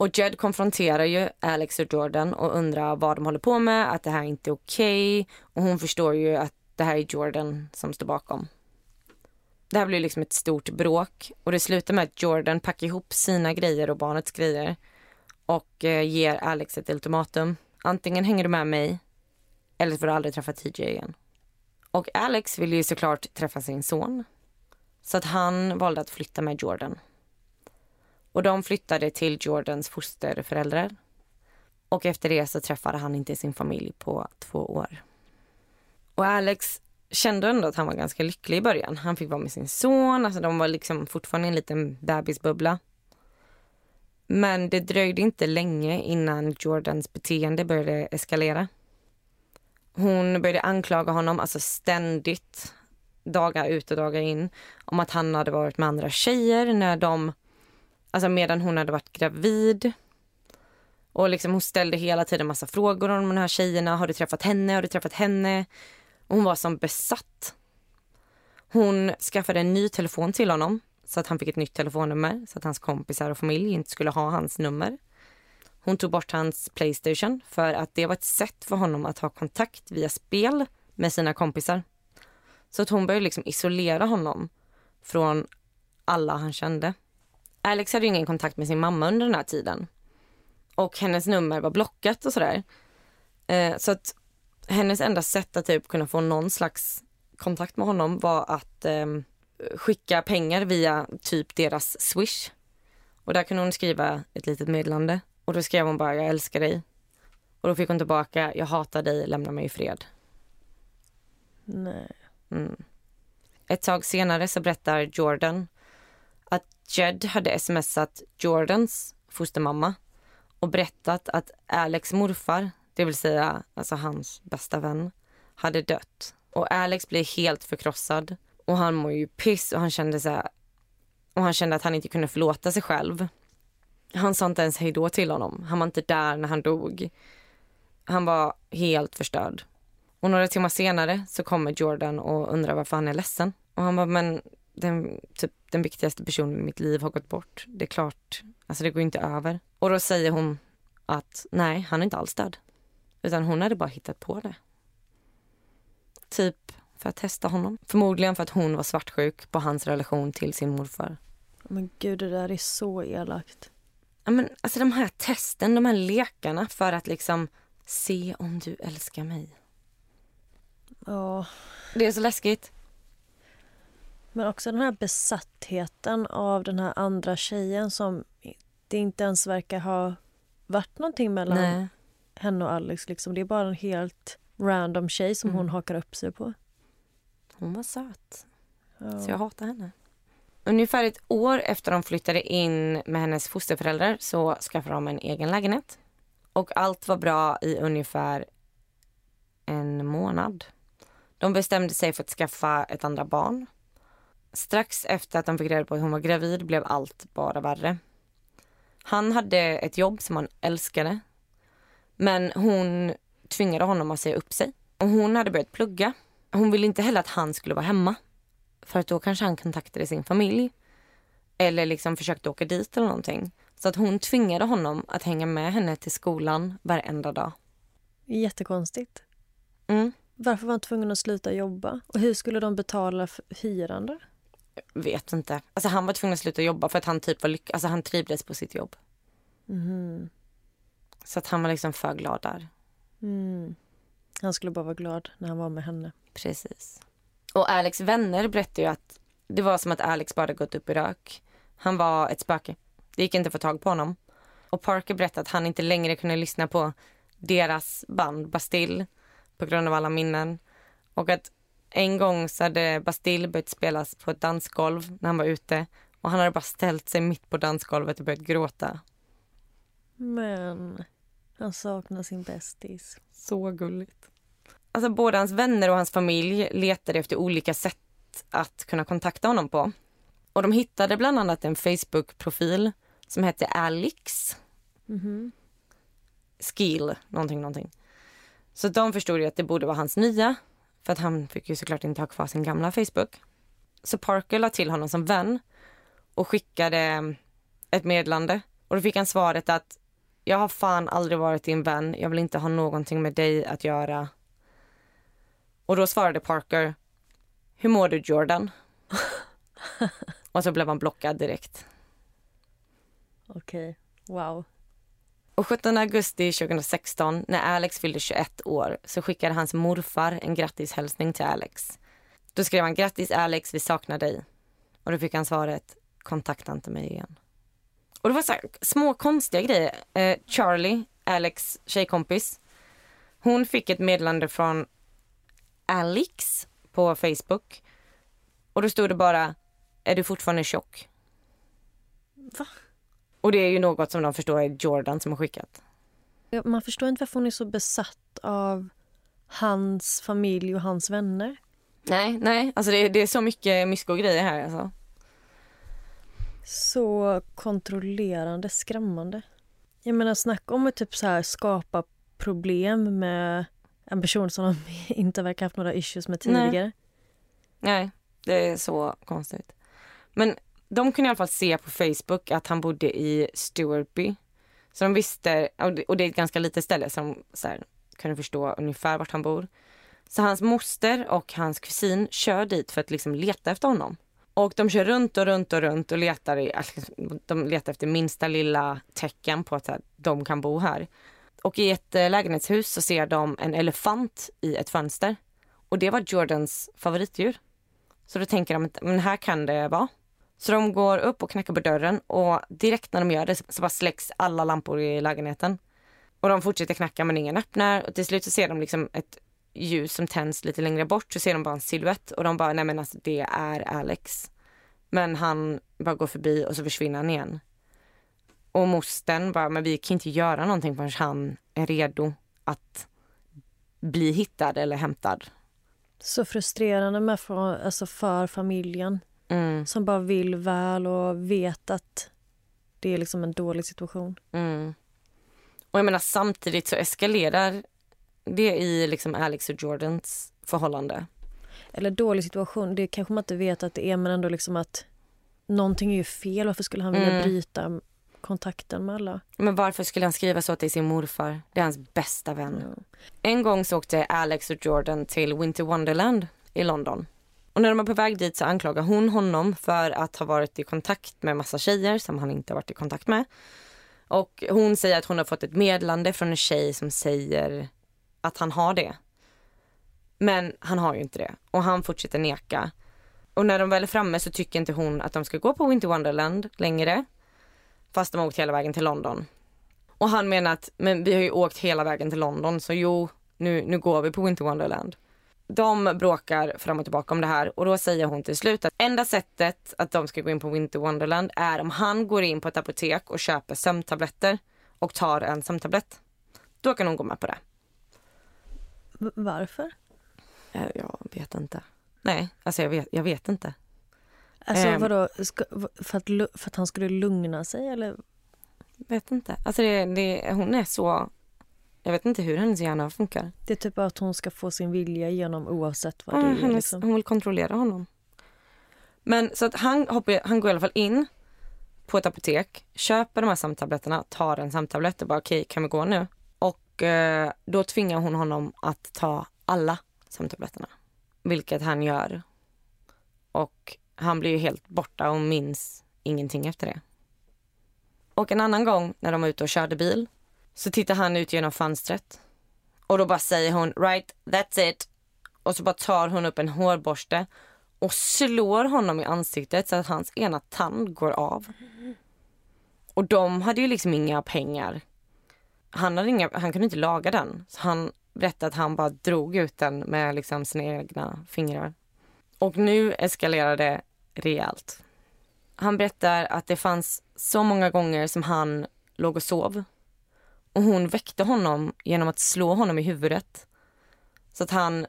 Och Jed konfronterar ju Alex och Jordan och undrar vad de håller på med, att det här inte är okej. Okay. Och hon förstår ju att det här är Jordan som står bakom. Det här blir liksom ett stort bråk och det slutar med att Jordan packar ihop sina grejer och barnets grejer och eh, ger Alex ett ultimatum. Antingen hänger du med mig eller så får du aldrig träffa TJ igen. Och Alex vill ju såklart träffa sin son. Så att han valde att flytta med Jordan. Och de flyttade till Jordans fosterföräldrar. Och efter det så träffade han inte sin familj på två år. Och Alex kände ändå att han var ganska lycklig i början. Han fick vara med sin son, alltså de var liksom fortfarande en liten bebisbubbla. Men det dröjde inte länge innan Jordans beteende började eskalera. Hon började anklaga honom alltså ständigt, dagar ut och dagar in, om att han hade varit med andra tjejer när de, alltså medan hon hade varit gravid. Och liksom hon ställde hela tiden massa frågor om de här tjejerna. Har du träffat henne? Har du träffat henne? Och hon var som besatt. Hon skaffade en ny telefon till honom så att han fick ett nytt telefonnummer så att hans kompisar och familj inte skulle ha hans nummer. Hon tog bort hans Playstation för att det var ett sätt för honom att ha kontakt via spel med sina kompisar. Så att hon började liksom isolera honom från alla han kände. Alex hade ingen kontakt med sin mamma under den här tiden. Och hennes nummer var blockat och sådär. Eh, så att hennes enda sätt att typ kunna få någon slags kontakt med honom var att eh, skicka pengar via typ deras swish. Och där kunde hon skriva ett litet meddelande. Och då skrev hon bara jag älskar dig. Och då fick hon tillbaka jag hatar dig, lämna mig i fred. Nej. Mm. Ett tag senare så berättar Jordan att Jed hade smsat Jordans fostermamma och berättat att Alex morfar, det vill säga alltså hans bästa vän, hade dött. Och Alex blir helt förkrossad och han mår ju piss och han kände så här, och han kände att han inte kunde förlåta sig själv. Han sa inte ens hej då till honom. Han var inte där när han dog. Han var helt förstörd. Och några timmar senare så kommer Jordan och undrar varför han är ledsen. Och han bara, men den, typ, den viktigaste personen i mitt liv har gått bort. Det är klart, alltså det går inte över. Och då säger hon att nej, han är inte alls död. Utan hon hade bara hittat på det. Typ för att testa honom. Förmodligen för att hon var svartsjuk på hans relation till sin morfar. Men gud, det där är så elakt. Ja, men, alltså de här testen, de här lekarna för att liksom se om du älskar mig. Ja, Det är så läskigt. Men också den här besattheten av den här andra tjejen som det inte ens verkar ha varit någonting mellan Nej. henne och Alex. Liksom. Det är bara en helt random tjej som Mm. hon hakar upp sig på. Hon var söt. Ja. Så jag hatar henne. Ungefär ett år efter de flyttade in med hennes fosterföräldrar så skaffade de en egen lägenhet. Och allt var bra i ungefär en månad. De bestämde sig för att skaffa ett andra barn. Strax efter att de fick reda på att hon var gravid blev allt bara värre. Han hade ett jobb som han älskade. Men hon tvingade honom att säga upp sig. Och hon hade börjat plugga. Hon ville inte heller att han skulle vara hemma. För att då kanske han kontaktade sin familj. Eller liksom försökte åka dit eller någonting. Så att hon tvingade honom att hänga med henne till skolan varenda dag. Jättekonstigt. Mm. Varför var han tvungen att sluta jobba? Och hur skulle de betala för hyran då? Vet inte. Alltså han var tvungen att sluta jobba för att han typ var lyck- alltså han trivdes på sitt jobb. Så att han var liksom för glad där. Mm. Han skulle bara vara glad när han var med henne. Precis. Och Alex vänner berättade ju att det var som att Alex bara gått upp i rök. Han var ett spöke. Det gick inte att få tag på honom. Och Parker berättade att han inte längre kunde lyssna på deras band Bastille på grund av alla minnen. Och att en gång så hade Bastille börjat spelas på ett dansgolv när han var ute och han hade bara ställt sig mitt på dansgolvet och börjat gråta. Men han saknar sin bästis. Så gulligt. Alltså både hans vänner och hans familj letade efter olika sätt att kunna kontakta honom på. Och de hittade bland annat en Facebook-profil som hette Alex. Skill, någonting, någonting. Så de förstod att det borde vara hans nya. För att han fick ju såklart inte ha kvar sin gamla Facebook. Så Parker la till honom som vän och skickade mm, ett meddelande. Och då fick han svaret att jag har fan aldrig varit din vän. Jag vill inte ha någonting med dig att göra. Och då svarade Parker, hur mår du Jordan? och så blev han blockad direkt. Okej, wow. Och 17 augusti 2016, när Alex fyllde 21 år, så skickade hans morfar en grattishälsning till Alex. Då skrev han grattis Alex, vi saknar dig. Och då fick han svaret, kontakta inte mig igen. Och det var så här, små konstiga grejer. Eh, Charlie, Alex tjejkompis, hon fick ett meddelande från Alex på Facebook. Och då stod det bara, är du fortfarande tjock? Va? Och det är ju något som de förstår är Jordan som har skickat. Man förstår inte varför hon är så besatt av hans familj och hans vänner. Nej, nej, alltså det, det är så mycket mysko grejer här alltså. Så kontrollerande, skrämmande. Jag menar, snacka om att typ så här skapa problem med en person som de inte verkar haft några issues med Nej. tidigare. Nej, det är så konstigt. Men de kunde i alla fall se på Facebook att han bodde i Stewartby. Så de visste, och det- är ett ganska litet ställe så de så här, kunde förstå ungefär vart han bor. Så hans moster och hans kusin kör dit för att liksom leta efter honom. Och de kör runt och runt och runt och letar, i, alltså, de letar efter minsta lilla tecken på att så här, de kan bo här. Och i ett eh, lägenhetshus så ser de en elefant i ett fönster. Och det var Jordans favoritdjur. Så då tänker de att men här kan det vara. Så de går upp och knackar på dörren och direkt när de gör det så bara släcks alla lampor i lägenheten. Och de fortsätter knacka men ingen öppnar och till slut så ser de liksom ett ljus som tänds lite längre bort så ser de bara en silhuett och de bara nej men alltså det är Alex. Men han bara går förbi och så försvinner han igen. Och Mosten bara, men vi kan inte göra någonting förrän han är redo att bli hittad eller hämtad. Så frustrerande med för, alltså för familjen Mm, som bara vill väl och vet att det är liksom en dålig situation. mm. Och jag menar samtidigt så eskalerar det i liksom Alex och Jordans förhållande. Eller dålig situation, det kanske man inte vet att det är men ändå liksom att någonting är ju fel. Varför skulle han vilja Mm. bryta kontakten med alla? Men varför skulle han skriva så till sin morfar? Det är hans bästa vän. En gång så åkte Alex och Jordan till Winter Wonderland i London. Och när de var på väg dit så anklagar hon honom för att ha varit i kontakt med massa tjejer som han inte har varit i kontakt med. Och hon säger att hon har fått ett meddelande från en tjej som säger att han har det. Men han har ju inte det och han fortsätter neka. Och när de väl är framme så tycker inte hon att de ska gå på Winter Wonderland längre. Fast de har åkt hela vägen till London. Och han menar att men vi har ju åkt hela vägen till London så jo, nu, nu går vi på Winter Wonderland. De bråkar fram och tillbaka om det här och då säger hon till slut att enda sättet att de ska gå in på Winter Wonderland är om han går in på ett apotek och köper sömntabletter och tar en sömntablett. Då kan hon gå med på det. V- varför? Eh, Jag vet inte. Nej, alltså jag vet, jag vet inte. Alltså Ehm. vadå, ska, för, att, för att han skulle lugna sig eller? Vet inte. Alltså det, det, hon är så... Jag vet inte hur hennes hjärna funkar. Det är typ att hon ska få sin vilja igenom oavsett vad Ja, det är. hennes, Liksom. Hon vill kontrollera honom. Men så att han, hoppar, han går i alla fall in på ett apotek, köper de här sömntabletterna, tar en sömntablett och bara okej, kan vi gå nu? Och eh, då tvingar hon honom att ta alla sömntabletterna. Vilket han gör. Och han blir ju helt borta och minns ingenting efter det. Och en annan gång när de var ute och körde bil så tittar han ut genom fönstret. Och då bara säger hon right, that's it. Och så bara tar hon upp en hårborste och slår honom i ansiktet så att hans ena tand går av. Och de hade ju liksom inga pengar. Han, hade inga, han kunde inte laga den. Så han berättade att han bara drog ut den med liksom sina egna fingrar. Och nu eskalerar det rejält. Han berättar att det fanns så många gånger som han låg och sov. Och hon väckte honom genom att slå honom i huvudet. Så att han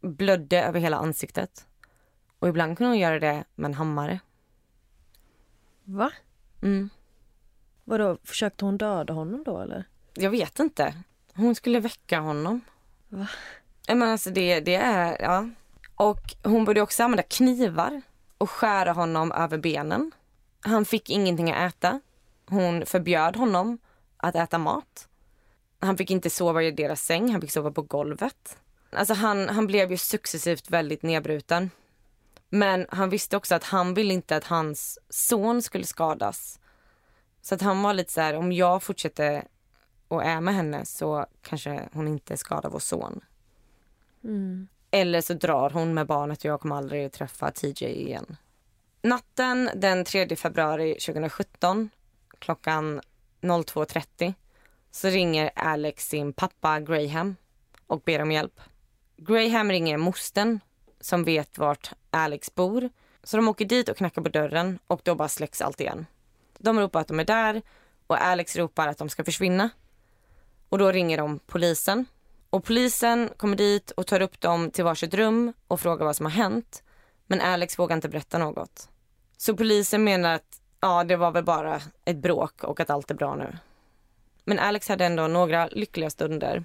blödde över hela ansiktet. Och ibland kunde hon göra det med en hammare. Va? Mm. Vadå, försökte hon döda honom då eller? Jag vet inte. Hon skulle väcka honom. Va? Men alltså det, det är, ja. Och hon började också använda knivar och skära honom över benen. Han fick ingenting att äta. Hon förbjöd honom att äta mat. Han fick inte sova i deras säng, han fick sova på golvet. Alltså han, han blev ju successivt väldigt nedbruten. Men han visste också att han ville inte att hans son skulle skadas. Så att han var lite så här, om jag fortsätter och är med henne så kanske hon inte skadar vår son. Eller så drar hon med barnet och jag kommer aldrig träffa TJ igen. Natten den 3 februari 2017 klockan 02.30 så ringer Alex sin pappa Graham och ber om hjälp. Graham ringer mostern som vet vart Alex bor. Så de åker dit och knackar på dörren och då bara släcks allt igen. De ropar att de är där och Alex ropar att de ska försvinna. Och då ringer de polisen. Och polisen kommer dit och tar upp dem till varsitt rum och frågar vad som har hänt. Men Alex vågar inte berätta något. Så polisen menar att ja, det var väl bara ett bråk och att allt är bra nu. Men Alex hade ändå några lyckliga stunder.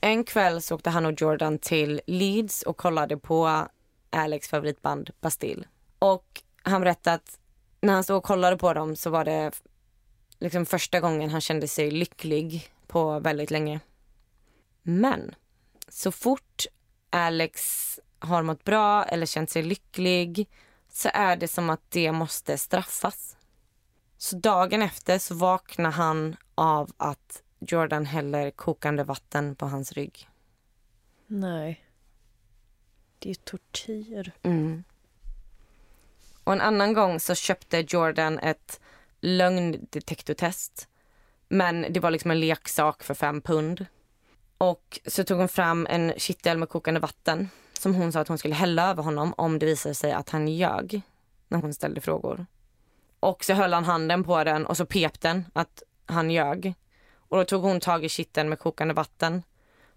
En kväll så åkte han och Jordan till Leeds och kollade på Alex favoritband Bastille. Och han berättade att när han stod och kollade på dem så var det liksom första gången han kände sig lycklig på väldigt länge. Men så fort Alex har mått bra eller känt sig lycklig så är det som att det måste straffas. Så dagen efter så vaknar han av att Jordan häller kokande vatten på hans rygg. Nej. Det är ju tortyr. Mm. Och en annan gång så köpte Jordan ett lögndetektortest. Men det var liksom en leksak för fem pund. Och så tog hon fram en kittel med kokande vatten som hon sa att hon skulle hälla över honom om det visade sig att han ljög när hon ställde frågor. Och så höll han handen på den och så pep den att han ljög. Och då tog hon tag i kitteln med kokande vatten.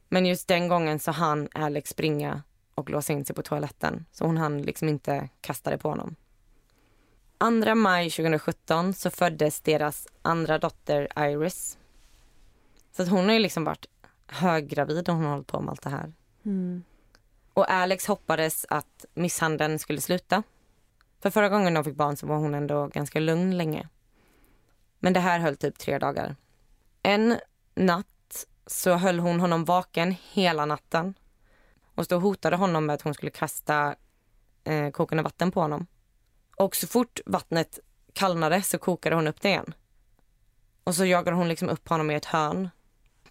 Men just den gången så hann Alex springa och låsa in sig på toaletten. Så hon hann liksom inte kasta det på honom. 2 maj 2017 så föddes deras andra dotter Iris. Så att hon har ju liksom varit höggravid och hon har hållit på med allt det här. Mm. Och Alex hoppades att misshandeln skulle sluta. För förra gången de fick barn så var hon ändå ganska lugn länge. Men det här höll typ tre dagar. En natt så höll hon honom vaken hela natten. Och så hotade honom med att hon skulle kasta eh, kokande vatten på honom. Och så fort vattnet kallnade så kokade hon upp det igen. Och så jagade hon liksom upp honom i ett hörn.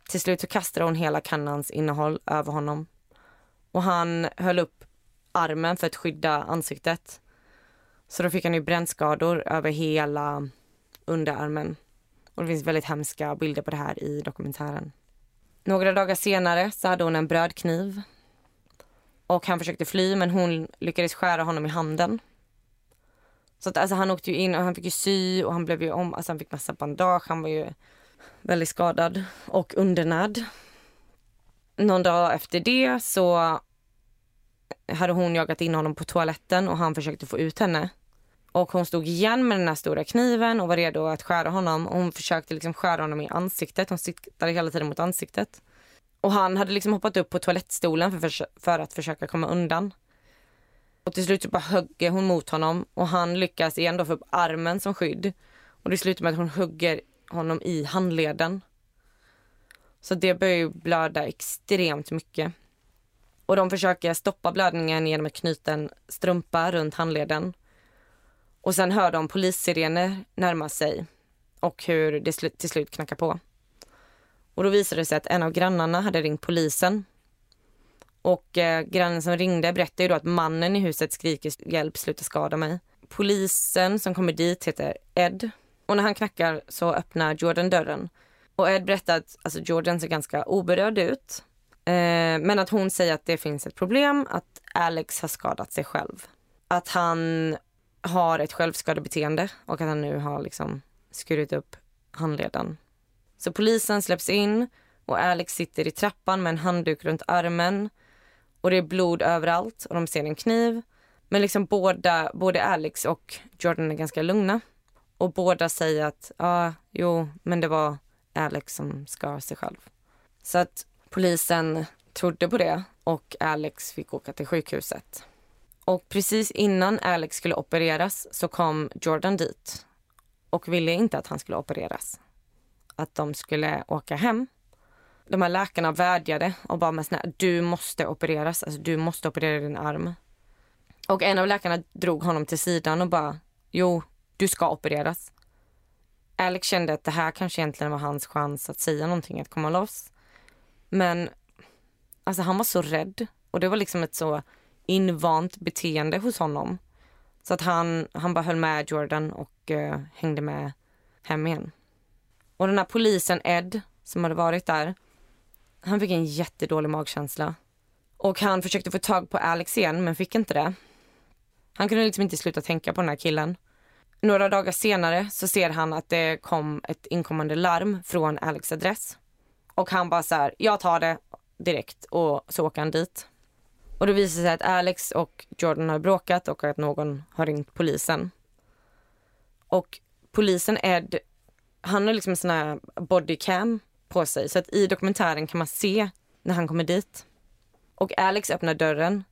Till slut så kastade hon hela kannans innehåll över honom. Och han höll upp armen för att skydda ansiktet. Så då fick han ju brännskador över hela underarmen. Och det finns väldigt hemska bilder på det här i dokumentären. Några dagar senare så hade hon en brödkniv. Och han försökte fly men hon lyckades skära honom i handen. Så att, alltså, han åkte ju in och han fick ju sy och han blev ju om, alltså han fick massa bandage. Han var ju väldigt skadad och undernärd. Någon dag efter det så hade hon jagat in honom på toaletten och han försökte få ut henne. Och hon stod igen med den här stora kniven och var redo att skära honom. Och hon försökte liksom skära honom i ansiktet. Hon siktade hela tiden mot ansiktet. Och han hade liksom hoppat upp på toalettstolen för, för att försöka komma undan. Och till slut så bara hugger hon mot honom och han lyckas igen då få upp armen som skydd. Och det slutar med att hon hugger honom i handleden. Så det börjar ju blöda extremt mycket. Och de försöker stoppa blödningen genom att knyta en strumpa runt handleden. Och sen hör de polissirener närma sig och hur det till slut knackar på. Och då visade det sig att en av grannarna hade ringt polisen. Och eh, grannen som ringde berättade ju då att mannen i huset skriker hjälp, sluta skada mig. Polisen som kommer dit heter Ed. Och när han knackar så öppnar Jordan dörren. Och Ed berättar att alltså, Jordan ser ganska oberörd ut. Eh, men att hon säger att det finns ett problem, att Alex har skadat sig själv. Att han har ett självskadebeteende och att han nu har liksom skurit upp handleden. Så polisen släpps in och Alex sitter i trappan med en handduk runt armen. Och det är blod överallt och de ser en kniv. Men liksom båda, både Alex och Jordan är ganska lugna. Och båda säger att, ja, ah, jo, men det var Alex som skar sig själv. Så att polisen trodde på det och Alex fick åka till sjukhuset. Och precis innan Alex skulle opereras så kom Jordan dit och ville inte att han skulle opereras. Att de skulle åka hem. De här läkarna vädjade och bara med såna, du måste opereras, alltså du måste operera din arm. Och en av läkarna drog honom till sidan och bara, jo, du ska opereras. Alex kände att det här kanske egentligen var hans chans att säga någonting, att komma loss. Men alltså han var så rädd och det var liksom ett så invant beteende hos honom. Så att han, han bara höll med Jordan och uh, hängde med hem igen. Och den här polisen Ed som hade varit där, han fick en jättedålig magkänsla. Och han försökte få tag på Alex igen men fick inte det. Han kunde liksom inte sluta tänka på den här killen. Några dagar senare så ser han att det kom ett inkommande larm från Alex adress. Och han bara så här, jag tar det direkt och så åker han dit. Och det visar sig att Alex och Jordan har bråkat och att någon har ringt polisen. Och polisen Ed, han har liksom en sån här bodycam på sig så att i dokumentären kan man se när han kommer dit. Och Alex öppnar dörren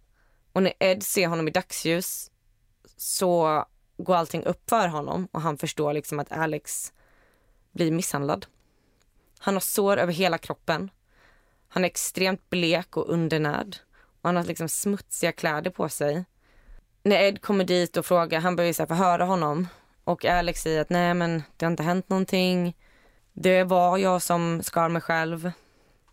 och när Ed ser honom i dagsljus så går allting upp för honom och han förstår liksom att Alex blir misshandlad. Han har sår över hela kroppen. Han är extremt blek och undernärd. Och han har liksom smutsiga kläder på sig. När Ed kommer dit och frågar, han börjar ju förhöra honom. Och Alex säger att nej men det har inte hänt någonting. Det var jag som skar mig själv.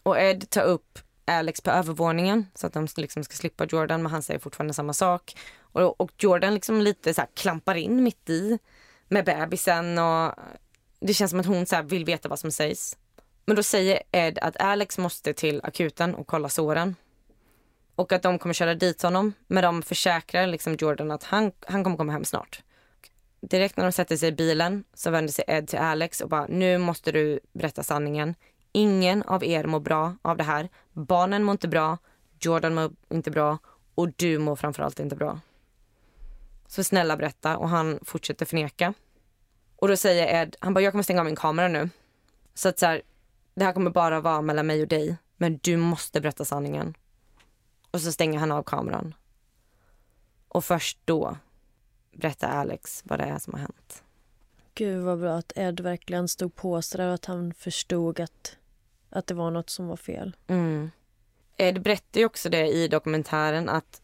Och Ed tar upp Alex på övervåningen så att de liksom ska slippa Jordan men han säger fortfarande samma sak. Och, och Jordan liksom lite så klampar in mitt i med bebisen och det känns som att hon så vill veta vad som sägs. Men då säger Ed att Alex måste till akuten och kolla såren. Och att de kommer köra dit honom. Men de försäkrar liksom Jordan att han, han kommer komma hem snart. direkt när de sätter sig i bilen så vänder sig Ed till Alex och bara nu måste du berätta sanningen. Ingen av er mår bra av det här. Barnen mår inte bra, Jordan mår inte bra och du mår framförallt inte bra. Så snälla berätta och han fortsätter förneka. Och då säger Ed, han bara jag kommer stänga av min kamera nu. Så att så här, det här kommer bara vara mellan mig och dig men du måste berätta sanningen. Och så stänger han av kameran. Och först då berättar Alex vad det är som har hänt. Gud vad bra att Ed verkligen stod på sig och att han förstod att, att det var något som var fel. Mm. Ed berättar ju också det i dokumentären att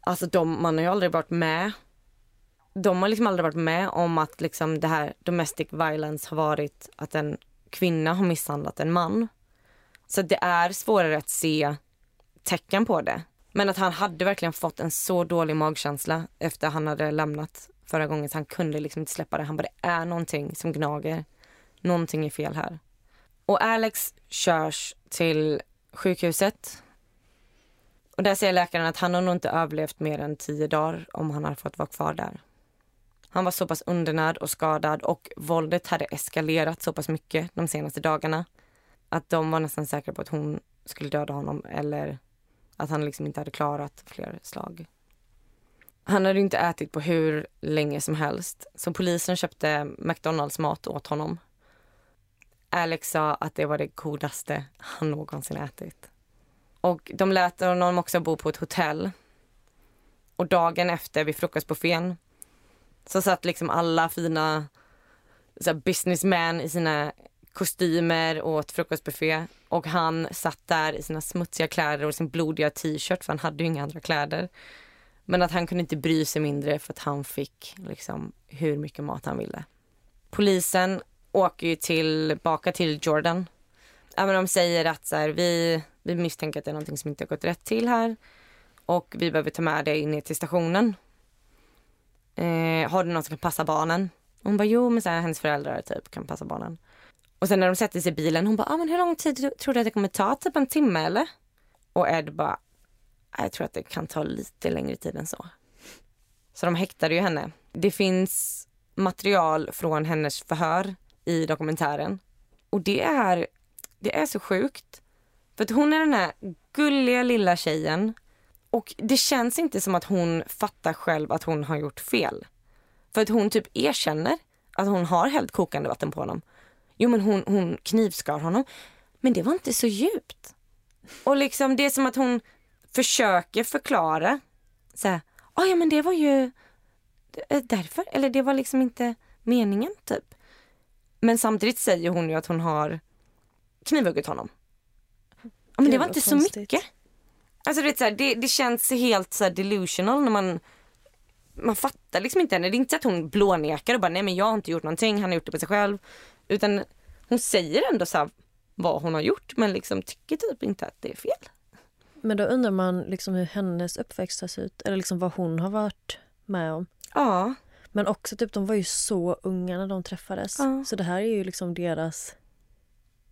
alltså de, man har ju aldrig varit med de har liksom aldrig varit med om att liksom det här domestic violence har varit att en kvinna har misshandlat en man. Så det är svårare att se tecken på det. Men att han hade verkligen fått en så dålig magkänsla efter han hade lämnat förra gången så han kunde liksom inte släppa det. Han bara, det är någonting som gnager. Någonting är fel här. Och Alex körs till sjukhuset. Och där säger läkaren att han har nog inte överlevt mer än tio dagar om han har fått vara kvar där. Han var så pass undernärd och skadad och våldet hade eskalerat så pass mycket de senaste dagarna att de var nästan säkra på att hon skulle döda honom eller att han liksom inte hade klarat fler slag. Han hade inte ätit på hur länge som helst så polisen köpte McDonalds mat åt honom. Alex sa att det var det godaste han någonsin ätit. Och de lät honom också bo på ett hotell. Och dagen efter vid frukostbuffén så satt liksom alla fina så businessmän i sina kostymer och åt frukostbuffé. Och han satt där i sina smutsiga kläder och sin blodiga t-shirt för han hade ju inga andra kläder. Men att han kunde inte bry sig mindre för att han fick liksom hur mycket mat han ville. Polisen åker ju tillbaka till Jordan. Ja, men de säger att så här, vi, vi misstänker att det är någonting som inte har gått rätt till här och vi behöver ta med dig ner till stationen. Eh, har du någon som kan passa barnen? hon bara, jo men så här, hennes föräldrar typ kan passa barnen. Och sen när de sätter sig i bilen, hon bara, ah, men hur lång tid tror du att det kommer ta? Typ en timme eller? Och Ed bara, ah, jag tror att det kan ta lite längre tid än så. Så de häktade ju henne. Det finns material från hennes förhör i dokumentären. Och det är, det är så sjukt. För att hon är den här gulliga lilla tjejen och det känns inte som att hon fattar själv att hon har gjort fel. För att hon typ erkänner att hon har hällt kokande vatten på honom. Jo men hon, hon knivskar honom. Men det var inte så djupt. Och liksom det är som att hon försöker förklara. Så här, ah, ja men det var ju därför. Eller det var liksom inte meningen typ. Men samtidigt säger hon ju att hon har knivhuggit honom. Ja, men det, det var inte konstigt. så mycket. Alltså det, så här, det, det känns helt så delusional när man man fattar liksom inte henne. Det är inte så att hon blånekar och bara nej men jag har inte gjort någonting, han har gjort det på sig själv. Utan hon säger ändå så vad hon har gjort men liksom tycker typ inte att det är fel. Men då undrar man liksom hur hennes uppväxt har sett ut eller liksom vad hon har varit med om. Ja. Men också typ de var ju så unga när de träffades. Ja. Så det här är ju liksom deras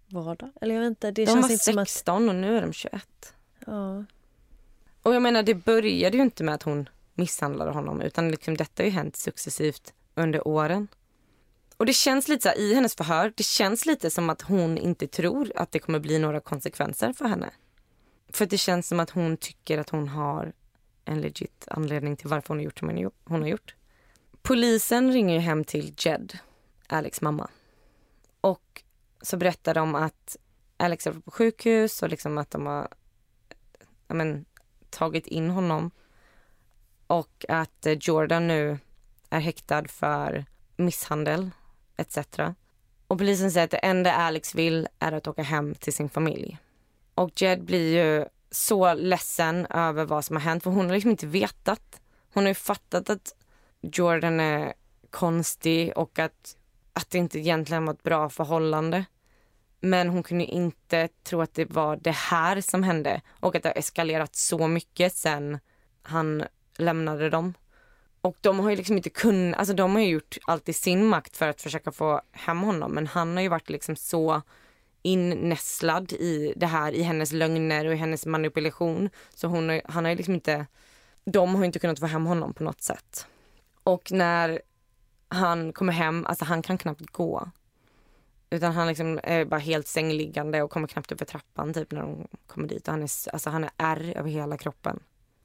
vardag. Eller jag vet inte. Det de känns var 16 att... och nu är de 21. Ja. Och jag menar det började ju inte med att hon misshandlade honom utan liksom detta har ju hänt successivt under åren. Och det känns lite så här, i hennes förhör, det känns lite som att hon inte tror att det kommer bli några konsekvenser för henne. För det känns som att hon tycker att hon har en legit anledning till varför hon har gjort som hon har gjort. Polisen ringer hem till Jed, Alex mamma. Och så berättar de att Alex är på sjukhus och liksom att de har men, tagit in honom. Och att Jordan nu är häktad för misshandel etc. Och polisen säger att det enda Alex vill är att åka hem till sin familj. Och Jed blir ju så ledsen över vad som har hänt för hon har liksom inte vetat. Hon har ju fattat att Jordan är konstig och att, att det inte egentligen var ett bra förhållande. Men hon kunde inte tro att det var det här som hände och att det har eskalerat så mycket sen han lämnade dem. Och de har ju liksom inte kunnat, alltså de har ju gjort allt i sin makt för att försöka få hem honom men han har ju varit liksom så innässlad i det här, i hennes lögner och i hennes manipulation. Så hon har, han har ju liksom inte, de har inte kunnat få hem honom på något sätt. Och när han kommer hem, alltså han kan knappt gå. Utan han liksom är bara helt sängliggande och kommer knappt upp för trappan typ när de kommer dit. Och han, är, alltså han är ärr över hela kroppen.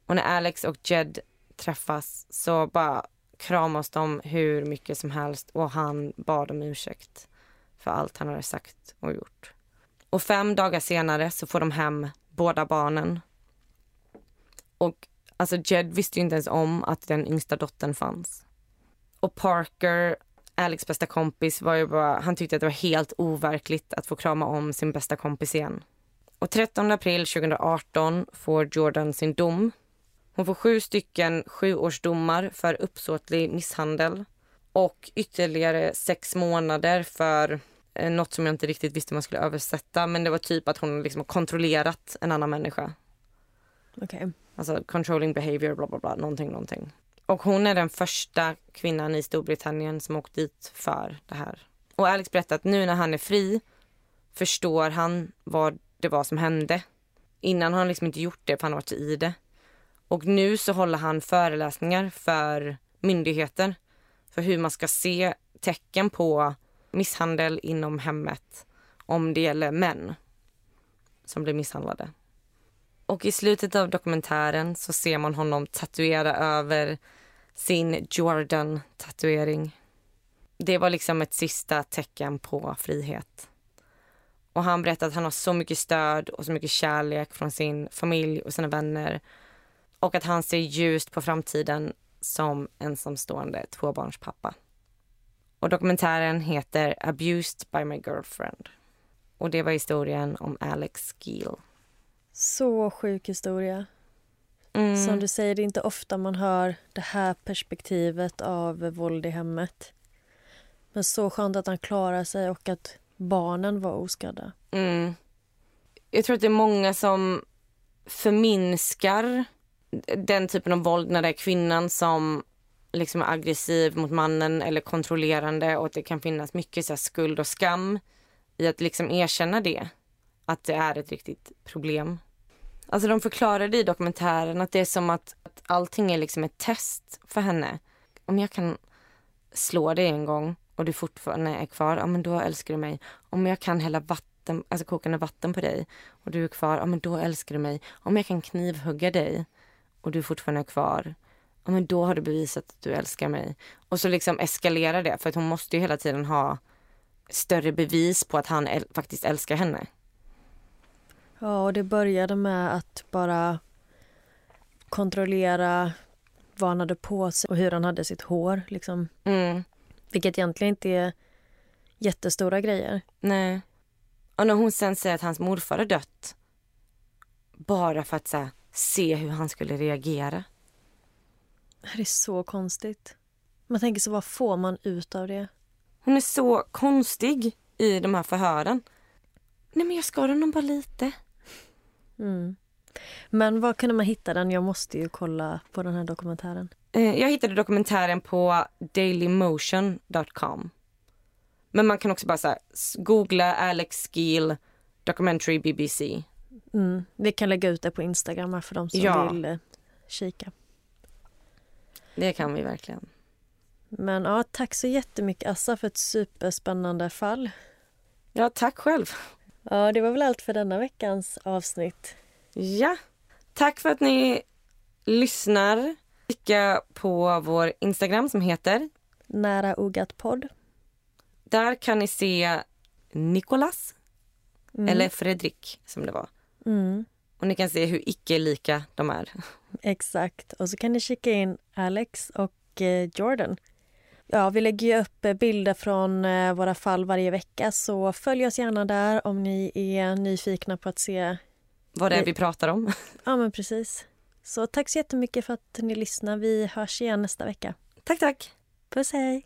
Och när Alex och Jed träffas så bara kramas de hur mycket som helst och han bad om ursäkt för allt han hade sagt och gjort. Och fem dagar senare så får de hem båda barnen. Och alltså Jed visste ju inte ens om att den yngsta dottern fanns. Och Parker, Alex bästa kompis, var ju bara, han tyckte att det var helt overkligt att få krama om sin bästa kompis igen. Och 13 april 2018 får Jordan sin dom. Hon får sju stycken sjuårsdomar för uppsåtlig misshandel och ytterligare sex månader för eh, något som jag inte riktigt visste man skulle översätta. Men det var typ att hon liksom kontrollerat en annan människa. Okej. Okay. Alltså controlling behavior, bla bla bla, någonting, någonting. Och hon är den första kvinnan i Storbritannien som åkt dit för det här. Och Alex berättar att nu när han är fri förstår han vad det var som hände. Innan har han liksom inte gjort det för han har varit i det. Och nu så håller han föreläsningar för myndigheter för hur man ska se tecken på misshandel inom hemmet om det gäller män som blir misshandlade. Och i slutet av dokumentären så ser man honom tatuera över sin Jordan-tatuering. Det var liksom ett sista tecken på frihet. Och han berättar att han har så mycket stöd och så mycket kärlek från sin familj och sina vänner. Och att han ser ljust på framtiden som ensamstående tvåbarnspappa. Och dokumentären heter Abused by my girlfriend. Och det var historien om Alex Gill. Så sjuk historia. Mm. Som du säger, det är inte ofta man hör det här perspektivet av våld i hemmet. Men så skönt att han klarar sig och att barnen var oskadda. Mm. Jag tror att det är många som förminskar den typen av våld när det är kvinnan som liksom är aggressiv mot mannen eller kontrollerande och att det kan finnas mycket så skuld och skam i att liksom erkänna det. Att det är ett riktigt problem. Alltså de förklarade i dokumentären att det är som att, att allting är liksom ett test för henne. Om jag kan slå dig en gång och du fortfarande är kvar, ja men då älskar du mig. Om jag kan hälla vatten, alltså kokande vatten på dig och du är kvar, ja men då älskar du mig. Om jag kan knivhugga dig och du fortfarande är kvar, ja men då har du bevisat att du älskar mig. Och så liksom eskalerar det för att hon måste ju hela tiden ha större bevis på att han äl faktiskt älskar henne. Ja, och det började med att bara kontrollera vad han hade på sig och hur han hade sitt hår. Liksom. Mm. Vilket egentligen inte är jättestora grejer. Nej. Och när hon sen säger att hans morfar har dött bara för att så här, se hur han skulle reagera. Det är så konstigt. Man tänker så vad får man ut av det? Hon är så konstig i de här förhören. Nej men jag skar honom bara lite. Mm. Men var kunde man hitta den? Jag måste ju kolla på den här dokumentären. Eh, jag hittade dokumentären på dailymotion.com. Men man kan också bara så här, googla Alex Gill documentary BBC. Mm. Vi kan lägga ut det på Instagram för de som ja. vill eh, kika. Det kan vi verkligen. Men ja, tack så jättemycket Assa för ett superspännande fall. Ja, tack själv. Ja, det var väl allt för denna veckans avsnitt. Ja. Tack för att ni lyssnar. Kika på vår Instagram som heter Nära Ogat podd. Där kan ni se Nikolas, mm. eller Fredrik som det var. Mm. Och ni kan se hur icke lika de är. Exakt. Och så kan ni kika in Alex och eh, Jordan. Ja, vi lägger ju upp bilder från eh, våra fall varje vecka så följ oss gärna där om ni är nyfikna på att se vad det är vi pratar om. Ja, men precis. Så tack så jättemycket för att ni lyssnar. Vi hörs igen nästa vecka. Tack, tack. Puss, hej.